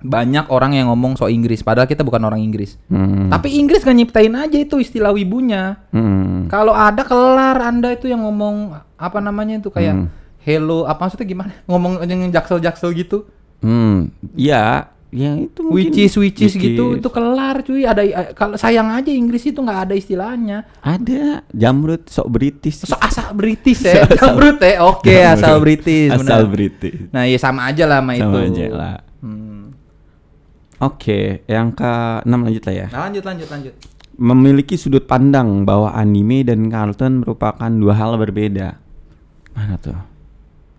Speaker 2: Banyak orang yang ngomong so Inggris padahal kita bukan orang Inggris.
Speaker 1: mm,
Speaker 2: Tapi Inggris nggak nyiptain aja itu istilah wibunya.
Speaker 1: mm,
Speaker 2: Kalau ada kelar Anda itu yang ngomong apa namanya itu kayak
Speaker 1: Hmm.
Speaker 2: hello apa maksudnya gimana? Ngomong yang jaksel-jaksel gitu.
Speaker 1: mm. Iya, yang itu mungkin
Speaker 2: Which is which is gitu itu kelar cuy. Ada eh, kalau sayang aja Inggris itu nggak ada istilahnya.
Speaker 1: ada jamrut sok British.
Speaker 2: So, asal British ya.
Speaker 1: Asal-
Speaker 2: Jamrut ya. Oke,
Speaker 1: Jamrut.
Speaker 2: asal British.
Speaker 1: Asal. British.
Speaker 2: Nah, ya sama aja lah sama,
Speaker 1: Sama
Speaker 2: itu.
Speaker 1: aja lah.
Speaker 2: Hmm.
Speaker 1: Oke, yang ke-6 lanjut lah ya.
Speaker 2: Nah, lanjut lanjut lanjut.
Speaker 1: Memiliki sudut pandang bahwa anime dan kartun merupakan dua hal berbeda. Mana tuh?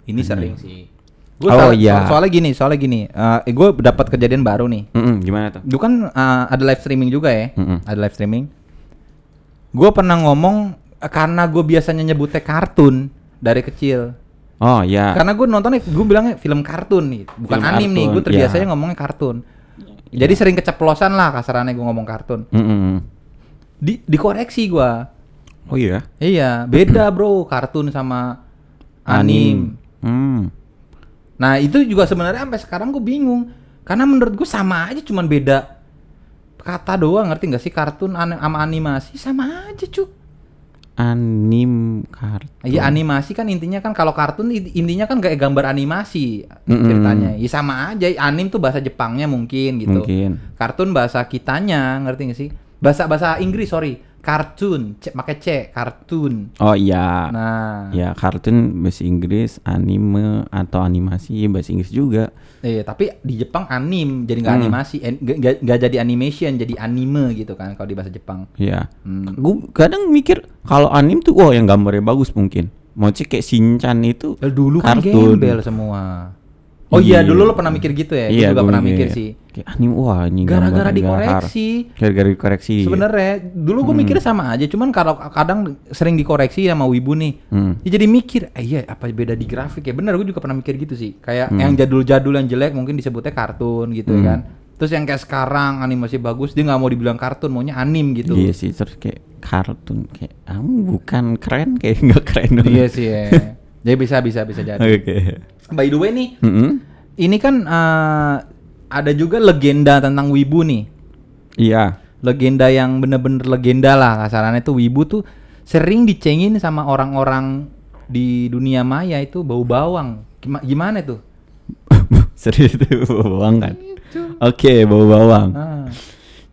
Speaker 2: Ini sering sih. Gua
Speaker 1: Oh,
Speaker 2: soal-
Speaker 1: iya.
Speaker 2: soal- soalnya gini, soalnya gini. Eh gue dapat kejadian baru nih.
Speaker 1: Mm-mm, gimana tuh?
Speaker 2: Dulu kan eh, ada live streaming juga ya.
Speaker 1: Mm-mm.
Speaker 2: Ada live streaming. Gue pernah ngomong eh, karena gue biasanya nyebutnya kartun dari kecil.
Speaker 1: Oh ya.
Speaker 2: Karena gue nontonnya, gue bilangnya film kartun nih, bukan
Speaker 1: Film
Speaker 2: anim nih.
Speaker 1: kartun,
Speaker 2: Gue terbiasanya
Speaker 1: iya.
Speaker 2: ngomongnya kartun. Jadi sering keceplosan lah kasarannya gue ngomong kartun.
Speaker 1: Mm-mm.
Speaker 2: Di dikoreksi gua.
Speaker 1: Oh iya.
Speaker 2: Iya, beda bro kartun sama anim.
Speaker 1: Hmm.
Speaker 2: Nah itu juga sebenarnya sampai sekarang gue bingung karena menurut gue sama aja cuman beda kata doang ngerti nggak sih kartun an- sama animasi sama aja cu
Speaker 1: Anim kartun.
Speaker 2: iya animasi kan intinya kan kalau kartun intinya kan kayak gambar animasi
Speaker 1: Mm-mm.
Speaker 2: ceritanya ya sama aja anim tuh bahasa Jepangnya mungkin gitu
Speaker 1: Mungkin.
Speaker 2: kartun bahasa kitanya ngerti nggak sih bahasa bahasa Inggris sorry kartun c pakai c kartun
Speaker 1: Oh iya.
Speaker 2: nah
Speaker 1: Ya kartun bahasa Inggris, anime atau animasi bahasa Inggris juga.
Speaker 2: Eh, tapi di Jepang anim, jadi nggak
Speaker 1: Hmm.
Speaker 2: animasi, nggak jadi animation, jadi anime gitu kan kalau di bahasa Jepang.
Speaker 1: Iya.
Speaker 2: Hmm.
Speaker 1: Gue kadang mikir kalau anim tuh wah yang gambarnya bagus mungkin. Mau cek kayak Shinchan itu
Speaker 2: Dulu kan
Speaker 1: kartun.
Speaker 2: gembel semua. Oh iya,
Speaker 1: Iya.
Speaker 2: dulu lo pernah mikir gitu ya? Gue
Speaker 1: Iya,
Speaker 2: juga
Speaker 1: gua
Speaker 2: pernah mikir sih.
Speaker 1: Kayak anim wah ini
Speaker 2: Gara-gara
Speaker 1: gambar
Speaker 2: dikoreksi.
Speaker 1: Gara-gara dikoreksi.
Speaker 2: Sebenarnya dulu gue
Speaker 1: Hmm.
Speaker 2: mikirnya sama aja, cuman kalau kadang sering dikoreksi sama wibu nih.
Speaker 1: Hmm.
Speaker 2: Ya jadi mikir, eh iya apa beda di grafik ya? Bener, gue juga pernah mikir gitu sih. Kayak
Speaker 1: Hmm.
Speaker 2: yang jadul-jadul yang jelek mungkin disebutnya kartun gitu ya
Speaker 1: Hmm.
Speaker 2: kan. Terus yang kayak sekarang animasi bagus, dia nggak mau dibilang kartun, maunya anim gitu.
Speaker 1: Iya sih terus kayak kartun kayak kamu bukan keren kayak nggak keren
Speaker 2: Iya sih ya. Jadi bisa bisa bisa jadi.
Speaker 1: Oke.
Speaker 2: By the way nih,
Speaker 1: Mm-mm.
Speaker 2: ini kan eh, ada juga legenda tentang wibu nih.
Speaker 1: Iya.
Speaker 2: Legenda yang bener-bener legenda lah kasarannya tuh wibu tuh sering dicengin sama orang-orang di dunia maya itu bau bawang. Gima- Gimana tuh?
Speaker 1: Serius itu bau bawang kan? Oke, bau bawang.
Speaker 2: Ah,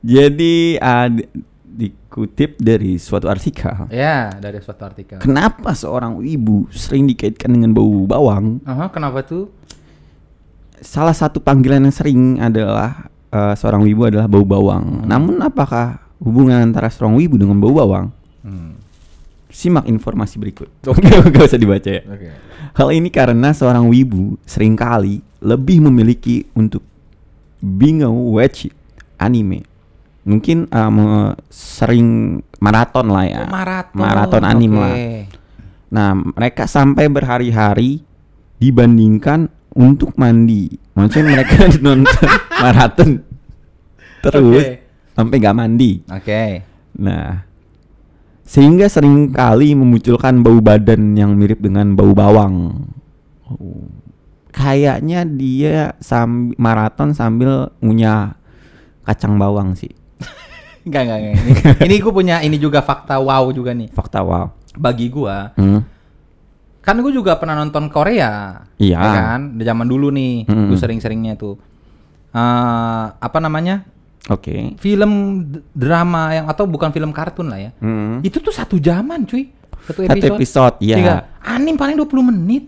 Speaker 1: Jadi ah, dikutip dari suatu artikel.
Speaker 2: ya dari suatu artikel.
Speaker 1: Kenapa seorang ibu sering dikaitkan dengan bau bawang?
Speaker 2: Aha, kenapa tuh?
Speaker 1: Salah satu panggilan yang sering adalah eh, seorang wibu adalah bau bawang. Namun apakah hubungan antara seorang wibu dengan bau bawang?
Speaker 2: Hmm.
Speaker 1: Simak informasi berikut. Gak usah dibaca ya.
Speaker 2: Oke.
Speaker 1: Hal ini karena seorang wibu sering kali lebih memiliki untuk bingung watch anime. Mungkin me- sering maraton lah ya.
Speaker 2: Oh, maraton.
Speaker 1: Maraton anime
Speaker 2: Oke.
Speaker 1: lah. Nah, mereka sampai berhari-hari dibandingkan untuk mandi. Maksudnya mereka nonton maraton terus
Speaker 2: Oke.
Speaker 1: sampai gak mandi.
Speaker 2: Oke.
Speaker 1: Nah, sehingga sering kali memunculkan bau badan yang mirip dengan bau bawang. Oh. Kayaknya dia sam maraton sambil ngunyah kacang bawang sih.
Speaker 2: Enggak, enggak, enggak. Ini, ini gue punya ini juga fakta wow juga nih.
Speaker 1: Fakta wow.
Speaker 2: Bagi gua,
Speaker 1: Hmm.
Speaker 2: kan gue juga pernah nonton Korea.
Speaker 1: Iya.
Speaker 2: ya kan? Di zaman dulu nih,
Speaker 1: Mm-mm.
Speaker 2: gue sering-seringnya tuh. eh apa namanya?
Speaker 1: Oke.
Speaker 2: Film d- drama yang atau bukan film kartun lah ya.
Speaker 1: Hmm.
Speaker 2: Itu tuh satu jaman, cuy. Satu
Speaker 1: Satu
Speaker 2: episode.
Speaker 1: episode, ya.
Speaker 2: Anim paling 20 menit.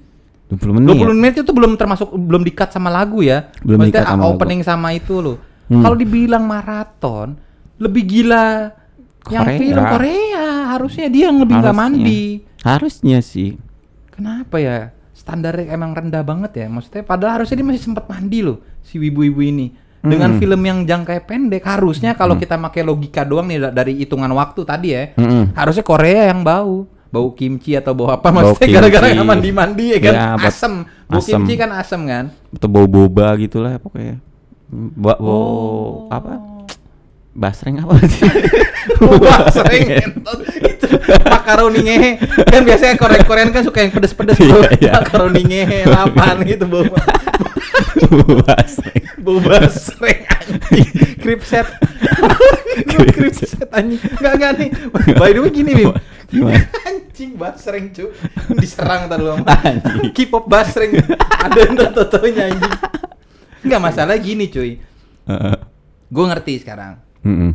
Speaker 1: 20 menit.
Speaker 2: 20 menit itu belum termasuk belum dikat sama lagu ya.
Speaker 1: Belum
Speaker 2: Maksudnya
Speaker 1: di-cut sama lagu.
Speaker 2: opening sama itu loh.
Speaker 1: Hmm.
Speaker 2: Kalau dibilang maraton, lebih gila yang
Speaker 1: Korea.
Speaker 2: film Korea. Harusnya dia yang lebih nggak
Speaker 1: Harusnya.
Speaker 2: mandi.
Speaker 1: Harusnya sih.
Speaker 2: Kenapa ya? Standarnya emang rendah banget ya. Maksudnya padahal harusnya dia masih sempat mandi loh si wibu-wibu ini. Dengan
Speaker 1: Mm-mm.
Speaker 2: film yang jangkanya pendek harusnya kalau kita pakai logika doang nih da- dari hitungan waktu tadi ya.
Speaker 1: Mm-mm.
Speaker 2: Harusnya Korea yang bau. Bau kimchi atau bau apa maksudnya gara-gara nggak mandi-mandi ya kan.
Speaker 1: Ya,
Speaker 2: asem. Bau
Speaker 1: asem.
Speaker 2: kimchi kan asem kan.
Speaker 1: Atau bau boba gitulah pokoknya. Bau
Speaker 2: Oh.
Speaker 1: apa? Basreng apa sih?
Speaker 2: Ngentot. itu makaroni ngehe. Kan biasanya Korea Korean kan suka yang pedes-pedes bro.
Speaker 1: Iya, iya.
Speaker 2: Makaroni ngehe, lapan gitu. Bau
Speaker 1: basreng.
Speaker 2: Bau basreng anjing. Krip set. Krip set anjing. Enggak enggak nih. By the way gini Bim.
Speaker 1: Gimana?
Speaker 2: Anjing basreng cu. Diserang tadi lu.
Speaker 1: Anjing.
Speaker 2: K-pop basreng. Ada ntar totonya anjing. Enggak masalah gini cuy. Gue ngerti sekarang.
Speaker 1: Mm-mm.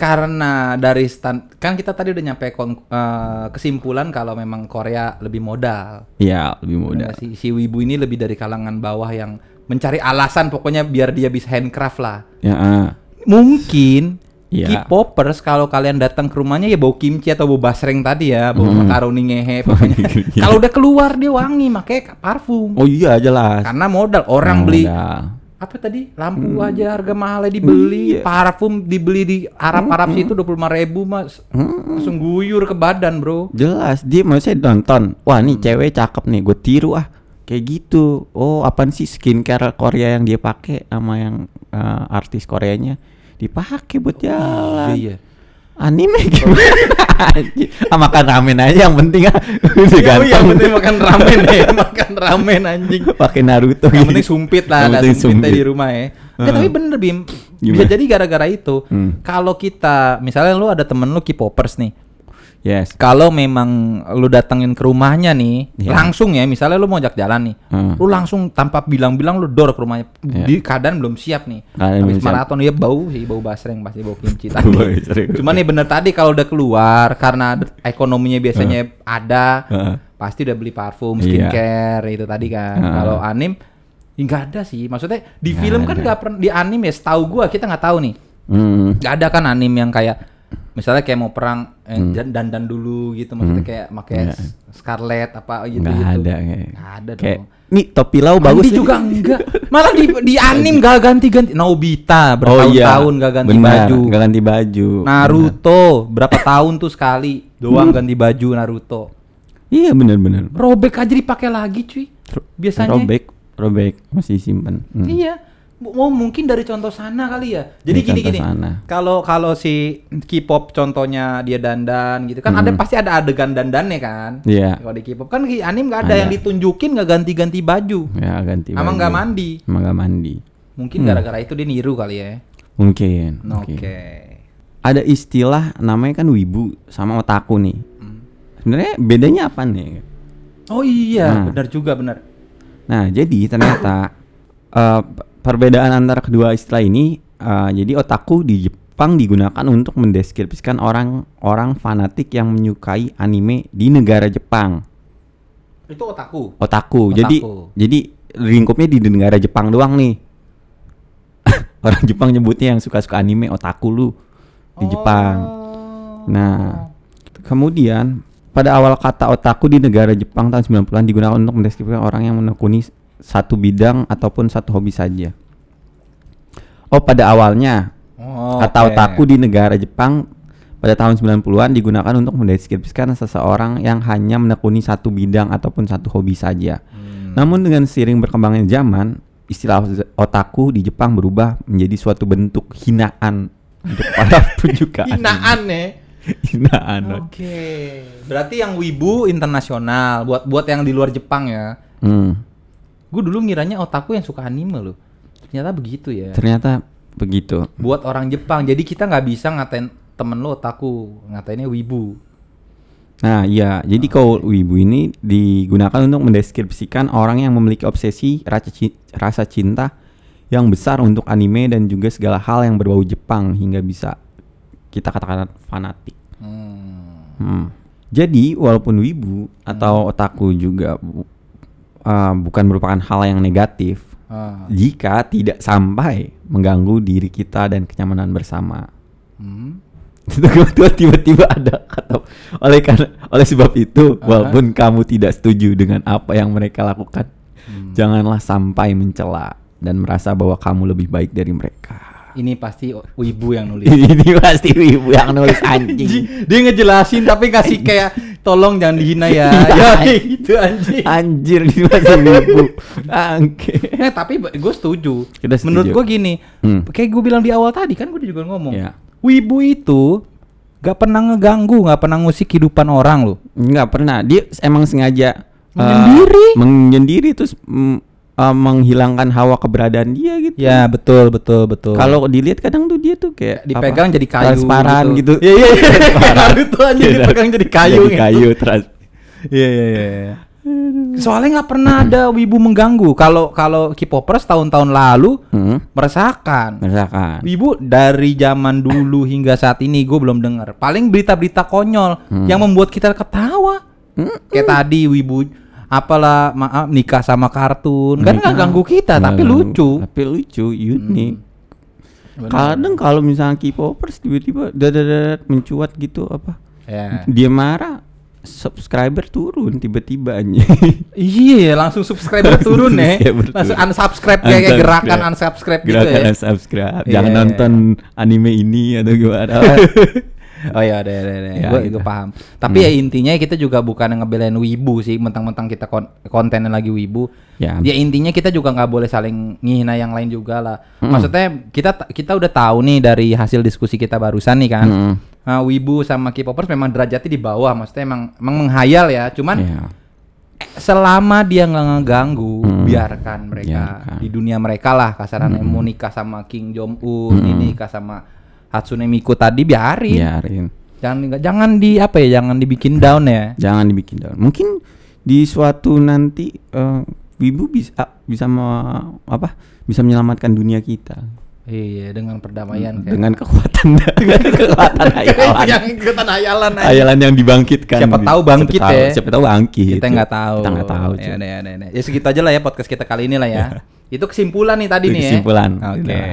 Speaker 2: karena dari stand kan kita tadi udah nyampe kon- eh, kesimpulan kalau memang Korea lebih modal.
Speaker 1: Iya, lebih mudah.
Speaker 2: Si, si wibu ini lebih dari kalangan bawah yang mencari alasan pokoknya biar dia bisa handcraft lah.
Speaker 1: Ya, ah.
Speaker 2: Mungkin
Speaker 1: Iya.
Speaker 2: K-popers kalau kalian datang ke rumahnya ya bau kimchi atau bau basreng tadi ya, bau
Speaker 1: Mm.
Speaker 2: makaroni ngehe pokoknya.
Speaker 1: Iya.
Speaker 2: kalau udah keluar dia wangi makanya parfum.
Speaker 1: Oh iya jelas.
Speaker 2: Karena modal orang beli
Speaker 1: Modal.
Speaker 2: apa tadi lampu aja harga mahalnya dibeli
Speaker 1: Iya.
Speaker 2: parfum dibeli di Arab Arab situ dua puluh ribu mas langsung guyur ke badan bro
Speaker 1: Jelas dia maksudnya nonton. Wah, nih cewek cakep nih, gue tiru ah. Kayak gitu. Oh, apaan sih skincare Korea yang dia pakai sama yang eh, artis Koreanya dipakai buat jalan.
Speaker 2: iya
Speaker 1: Anime gimana? Ah, makan ramen aja yang penting ah. Udah
Speaker 2: ya,
Speaker 1: ganteng.
Speaker 2: yang penting makan ramen ya makan ramen anjing
Speaker 1: pakai Naruto
Speaker 2: yang
Speaker 1: gitu.
Speaker 2: penting sumpit lah
Speaker 1: Yang
Speaker 2: ada sumpitnya
Speaker 1: sumpit.
Speaker 2: di rumah ya Nggak, tapi bener Bim bisa
Speaker 1: Gimana?
Speaker 2: jadi gara-gara itu
Speaker 1: Hmm.
Speaker 2: kalau kita misalnya lu ada temen lu K-popers nih
Speaker 1: Yes.
Speaker 2: kalau memang lu datengin ke rumahnya nih
Speaker 1: Iya.
Speaker 2: langsung ya misalnya lu mau ajak jalan nih
Speaker 1: Hmm.
Speaker 2: lu langsung tanpa bilang-bilang lu dor ke rumahnya
Speaker 1: Iya.
Speaker 2: di keadaan belum siap nih
Speaker 1: Keadaan
Speaker 2: habis maraton ya bau sih bau basreng pasti bau kimchi tadi cuman nih bener tadi kalau udah keluar karena ekonominya biasanya ada
Speaker 1: Heeh.
Speaker 2: pasti udah beli parfum skincare itu tadi kan
Speaker 1: Heeh.
Speaker 2: kalau anim ya nggak ada sih maksudnya di
Speaker 1: Nggak
Speaker 2: film kan
Speaker 1: ada.
Speaker 2: nggak pernah di anim ya setahu gua kita nggak tahu nih
Speaker 1: Hmm.
Speaker 2: nggak ada kan anim yang kayak misalnya kayak mau perang eh,
Speaker 1: Hmm.
Speaker 2: dan dandan dulu gitu maksudnya kayak pakai
Speaker 1: Iya.
Speaker 2: s- scarlet apa gitu
Speaker 1: Nggak
Speaker 2: gitu
Speaker 1: ada kayak.
Speaker 2: Nggak ada
Speaker 1: Kayak
Speaker 2: dong
Speaker 1: nih topi lau
Speaker 2: Mandi
Speaker 1: bagus nih.
Speaker 2: juga enggak malah di di anim gak ganti-ganti Nobita
Speaker 1: Oh iya.
Speaker 2: bertahun-tahun gak ganti
Speaker 1: Benar,
Speaker 2: baju
Speaker 1: nggak ganti baju.
Speaker 2: Naruto berapa tahun tuh sekali doang ganti baju Naruto
Speaker 1: Iya benar-benar.
Speaker 2: robek aja dipakai lagi cuy biasanya
Speaker 1: robek, robek masih simpen. Hmm.
Speaker 2: Iya. Mau mungkin dari contoh sana kali ya. Jadi
Speaker 1: Dari
Speaker 2: gini gini. Kalau kalau si K-pop contohnya dia dandan gitu kan ada pasti ada adegan dandannya kan.
Speaker 1: Hmm. Iya.
Speaker 2: Kalau di K-pop kan di anim nggak ada,
Speaker 1: Ada.
Speaker 2: yang ditunjukin nggak ganti-ganti baju.
Speaker 1: Ya ganti.
Speaker 2: Emang nggak mandi.
Speaker 1: Emang nggak mandi.
Speaker 2: Mungkin
Speaker 1: Hmm.
Speaker 2: gara-gara itu dia niru kali ya.
Speaker 1: Mungkin.
Speaker 2: Oke.
Speaker 1: mungkin. Ada istilah namanya kan wibu sama otaku nih.
Speaker 2: Hmm.
Speaker 1: Sebenarnya bedanya apa nih?
Speaker 2: Oh iya,
Speaker 1: Nah.
Speaker 2: benar juga benar.
Speaker 1: Nah, jadi ternyata eh, perbedaan antara kedua istilah ini, eh, jadi otaku di Jepang digunakan untuk mendeskripsikan orang-orang fanatik yang menyukai anime di negara Jepang.
Speaker 2: Itu otaku.
Speaker 1: Otaku. Jadi,
Speaker 2: Otaku.
Speaker 1: jadi lingkupnya di negara Jepang doang nih. orang Jepang nyebutnya yang suka-suka anime otaku lu di Jepang.
Speaker 2: Oh.
Speaker 1: Nah, Kemudian pada awal kata otaku di negara Jepang tahun 90-an digunakan untuk mendeskripsikan orang yang menekuni satu bidang ataupun satu hobi saja. Oh, pada awalnya
Speaker 2: Oh,
Speaker 1: kata
Speaker 2: oke.
Speaker 1: otaku di negara Jepang pada tahun 90-an digunakan untuk mendeskripsikan seseorang yang hanya menekuni satu bidang ataupun satu hobi saja.
Speaker 2: Hmm.
Speaker 1: Namun dengan seiring berkembangnya zaman, istilah otaku di Jepang berubah menjadi suatu bentuk hinaan untuk para penyuka.
Speaker 2: Hinaan nih.
Speaker 1: Hinaan.
Speaker 2: Oke. Berarti yang wibu internasional buat buat yang di luar Jepang ya.
Speaker 1: Hmm.
Speaker 2: Gue dulu ngiranya otaku yang suka anime loh. Ternyata begitu ya.
Speaker 1: Ternyata begitu.
Speaker 2: buat orang Jepang. Jadi kita nggak bisa ngatain temen lo otaku, ngatainnya wibu.
Speaker 1: Nah, iya. Jadi kalau wibu ini digunakan untuk mendeskripsikan orang yang memiliki obsesi rasa, ci- rasa cinta yang besar untuk anime dan juga segala hal yang berbau Jepang hingga bisa kita katakan fanatik.
Speaker 2: Hmm.
Speaker 1: Hmm. Jadi walaupun wibu atau otaku juga uh, bukan merupakan hal yang negatif
Speaker 2: Ah.
Speaker 1: jika tidak sampai mengganggu diri kita dan kenyamanan bersama.
Speaker 2: Hmm.
Speaker 1: Tiba-tiba ada kata oleh karena oleh sebab itu walaupun kamu tidak setuju dengan apa yang mereka lakukan janganlah sampai mencela dan merasa bahwa kamu lebih baik dari mereka
Speaker 2: Ini pasti wibu yang nulis.
Speaker 1: ini pasti ibu yang nulis anjing
Speaker 2: Dia ngejelasin tapi kasih kayak tolong jangan dihina ya. ya kayak gitu anjing.
Speaker 1: anjir ini pasti ibu angke
Speaker 2: Eh tapi gue setuju.
Speaker 1: Kita setuju.
Speaker 2: Menurut gue gini,
Speaker 1: Hmm.
Speaker 2: kayak gue bilang di awal tadi kan gue juga ngomong.
Speaker 1: Iya.
Speaker 2: Wibu itu gak pernah ngeganggu, gak pernah ngusik kehidupan orang loh.
Speaker 1: nggak pernah dia emang sengaja uh,
Speaker 2: Menyendiri.
Speaker 1: menyendiri terus mm, uh, menghilangkan hawa keberadaan dia gitu
Speaker 2: Ya betul betul betul.
Speaker 1: Kalau dilihat kadang tuh dia tuh kayak
Speaker 2: dipegang
Speaker 1: apa,
Speaker 2: jadi kayu
Speaker 1: transparan gitu.
Speaker 2: Iya iya iya.
Speaker 1: Transparan.
Speaker 2: Naruto aja
Speaker 1: Iya,
Speaker 2: dipegang jadi kayu.
Speaker 1: Jadi
Speaker 2: gitu.
Speaker 1: kayu trans.
Speaker 2: Iya iya iya. Soalnya nggak pernah ada wibu mengganggu. Kalau kalau K-popers tahun-tahun lalu
Speaker 1: Hmm,
Speaker 2: meresahkan.
Speaker 1: misalkan.
Speaker 2: Wibu dari zaman dulu hingga saat ini gue belum dengar. Paling berita-berita konyol yang membuat kita ketawa. Kayak tadi wibu apalah maaf nikah sama kartun. Kan nggak ganggu kita
Speaker 1: Nggak
Speaker 2: tapi
Speaker 1: ganggu.
Speaker 2: lucu.
Speaker 1: Tapi lucu, unik.
Speaker 2: Benar.
Speaker 1: Kadang kalau misalnya K-popers tiba-tiba dadat mencuat gitu apa?
Speaker 2: Ya.
Speaker 1: Dia marah, subscriber turun tiba-tiba aja.
Speaker 2: Iya, langsung subscriber turun ya.
Speaker 1: Subscriber
Speaker 2: Langsung
Speaker 1: turun.
Speaker 2: unsubscribe kayak kayak gerakan unsubscribe gitu
Speaker 1: Gerakan
Speaker 2: ya.
Speaker 1: unsubscribe.
Speaker 2: Iya.
Speaker 1: Jangan nonton anime ini atau gimana.
Speaker 2: Oh ya, ada ada ada.
Speaker 1: Ya,
Speaker 2: Gue
Speaker 1: gitu.
Speaker 2: paham. Tapi ya intinya kita juga bukan ngebelain wibu sih, mentang-mentang kita kon kontennya lagi wibu.
Speaker 1: Ya.
Speaker 2: Ya intinya kita juga nggak boleh saling ngihina yang lain juga lah. Maksudnya kita kita udah tahu nih dari hasil diskusi kita barusan nih kan.
Speaker 1: Mm.
Speaker 2: Nah, wibu sama K-popers memang derajatnya di bawah, maksudnya emang emang menghayal ya. Cuman
Speaker 1: Ya.
Speaker 2: selama dia nggak ngeganggu,
Speaker 1: Hmm.
Speaker 2: biarkan mereka
Speaker 1: Biarkan.
Speaker 2: di dunia mereka lah kasarannya mau nikah sama King Jong Un, ini nikah sama Hatsune Miku tadi biarin.
Speaker 1: Biarin.
Speaker 2: Jangan jangan di apa ya, jangan dibikin down ya.
Speaker 1: jangan dibikin down. Mungkin di suatu nanti eh, Wibu bisa bisa me- apa? Bisa menyelamatkan dunia kita
Speaker 2: Iya, dengan perdamaian kayak.
Speaker 1: dengan kekuatan dengan kekuatan hayalan.
Speaker 2: yang ikutan hayalan aja.
Speaker 1: Hayalan yang dibangkitkan.
Speaker 2: Siapa tahu bangkit
Speaker 1: siapa tahu,
Speaker 2: ya.
Speaker 1: Siapa tahu bangkit.
Speaker 2: Kita nggak tahu.
Speaker 1: Kita nggak tahu.
Speaker 2: Ya, ya, udah, udah. ya segitu aja lah ya podcast kita kali ini lah ya. Itu kesimpulan nih tadi
Speaker 1: Itu
Speaker 2: nih ya.
Speaker 1: kesimpulan.
Speaker 2: Oke.
Speaker 1: Udah.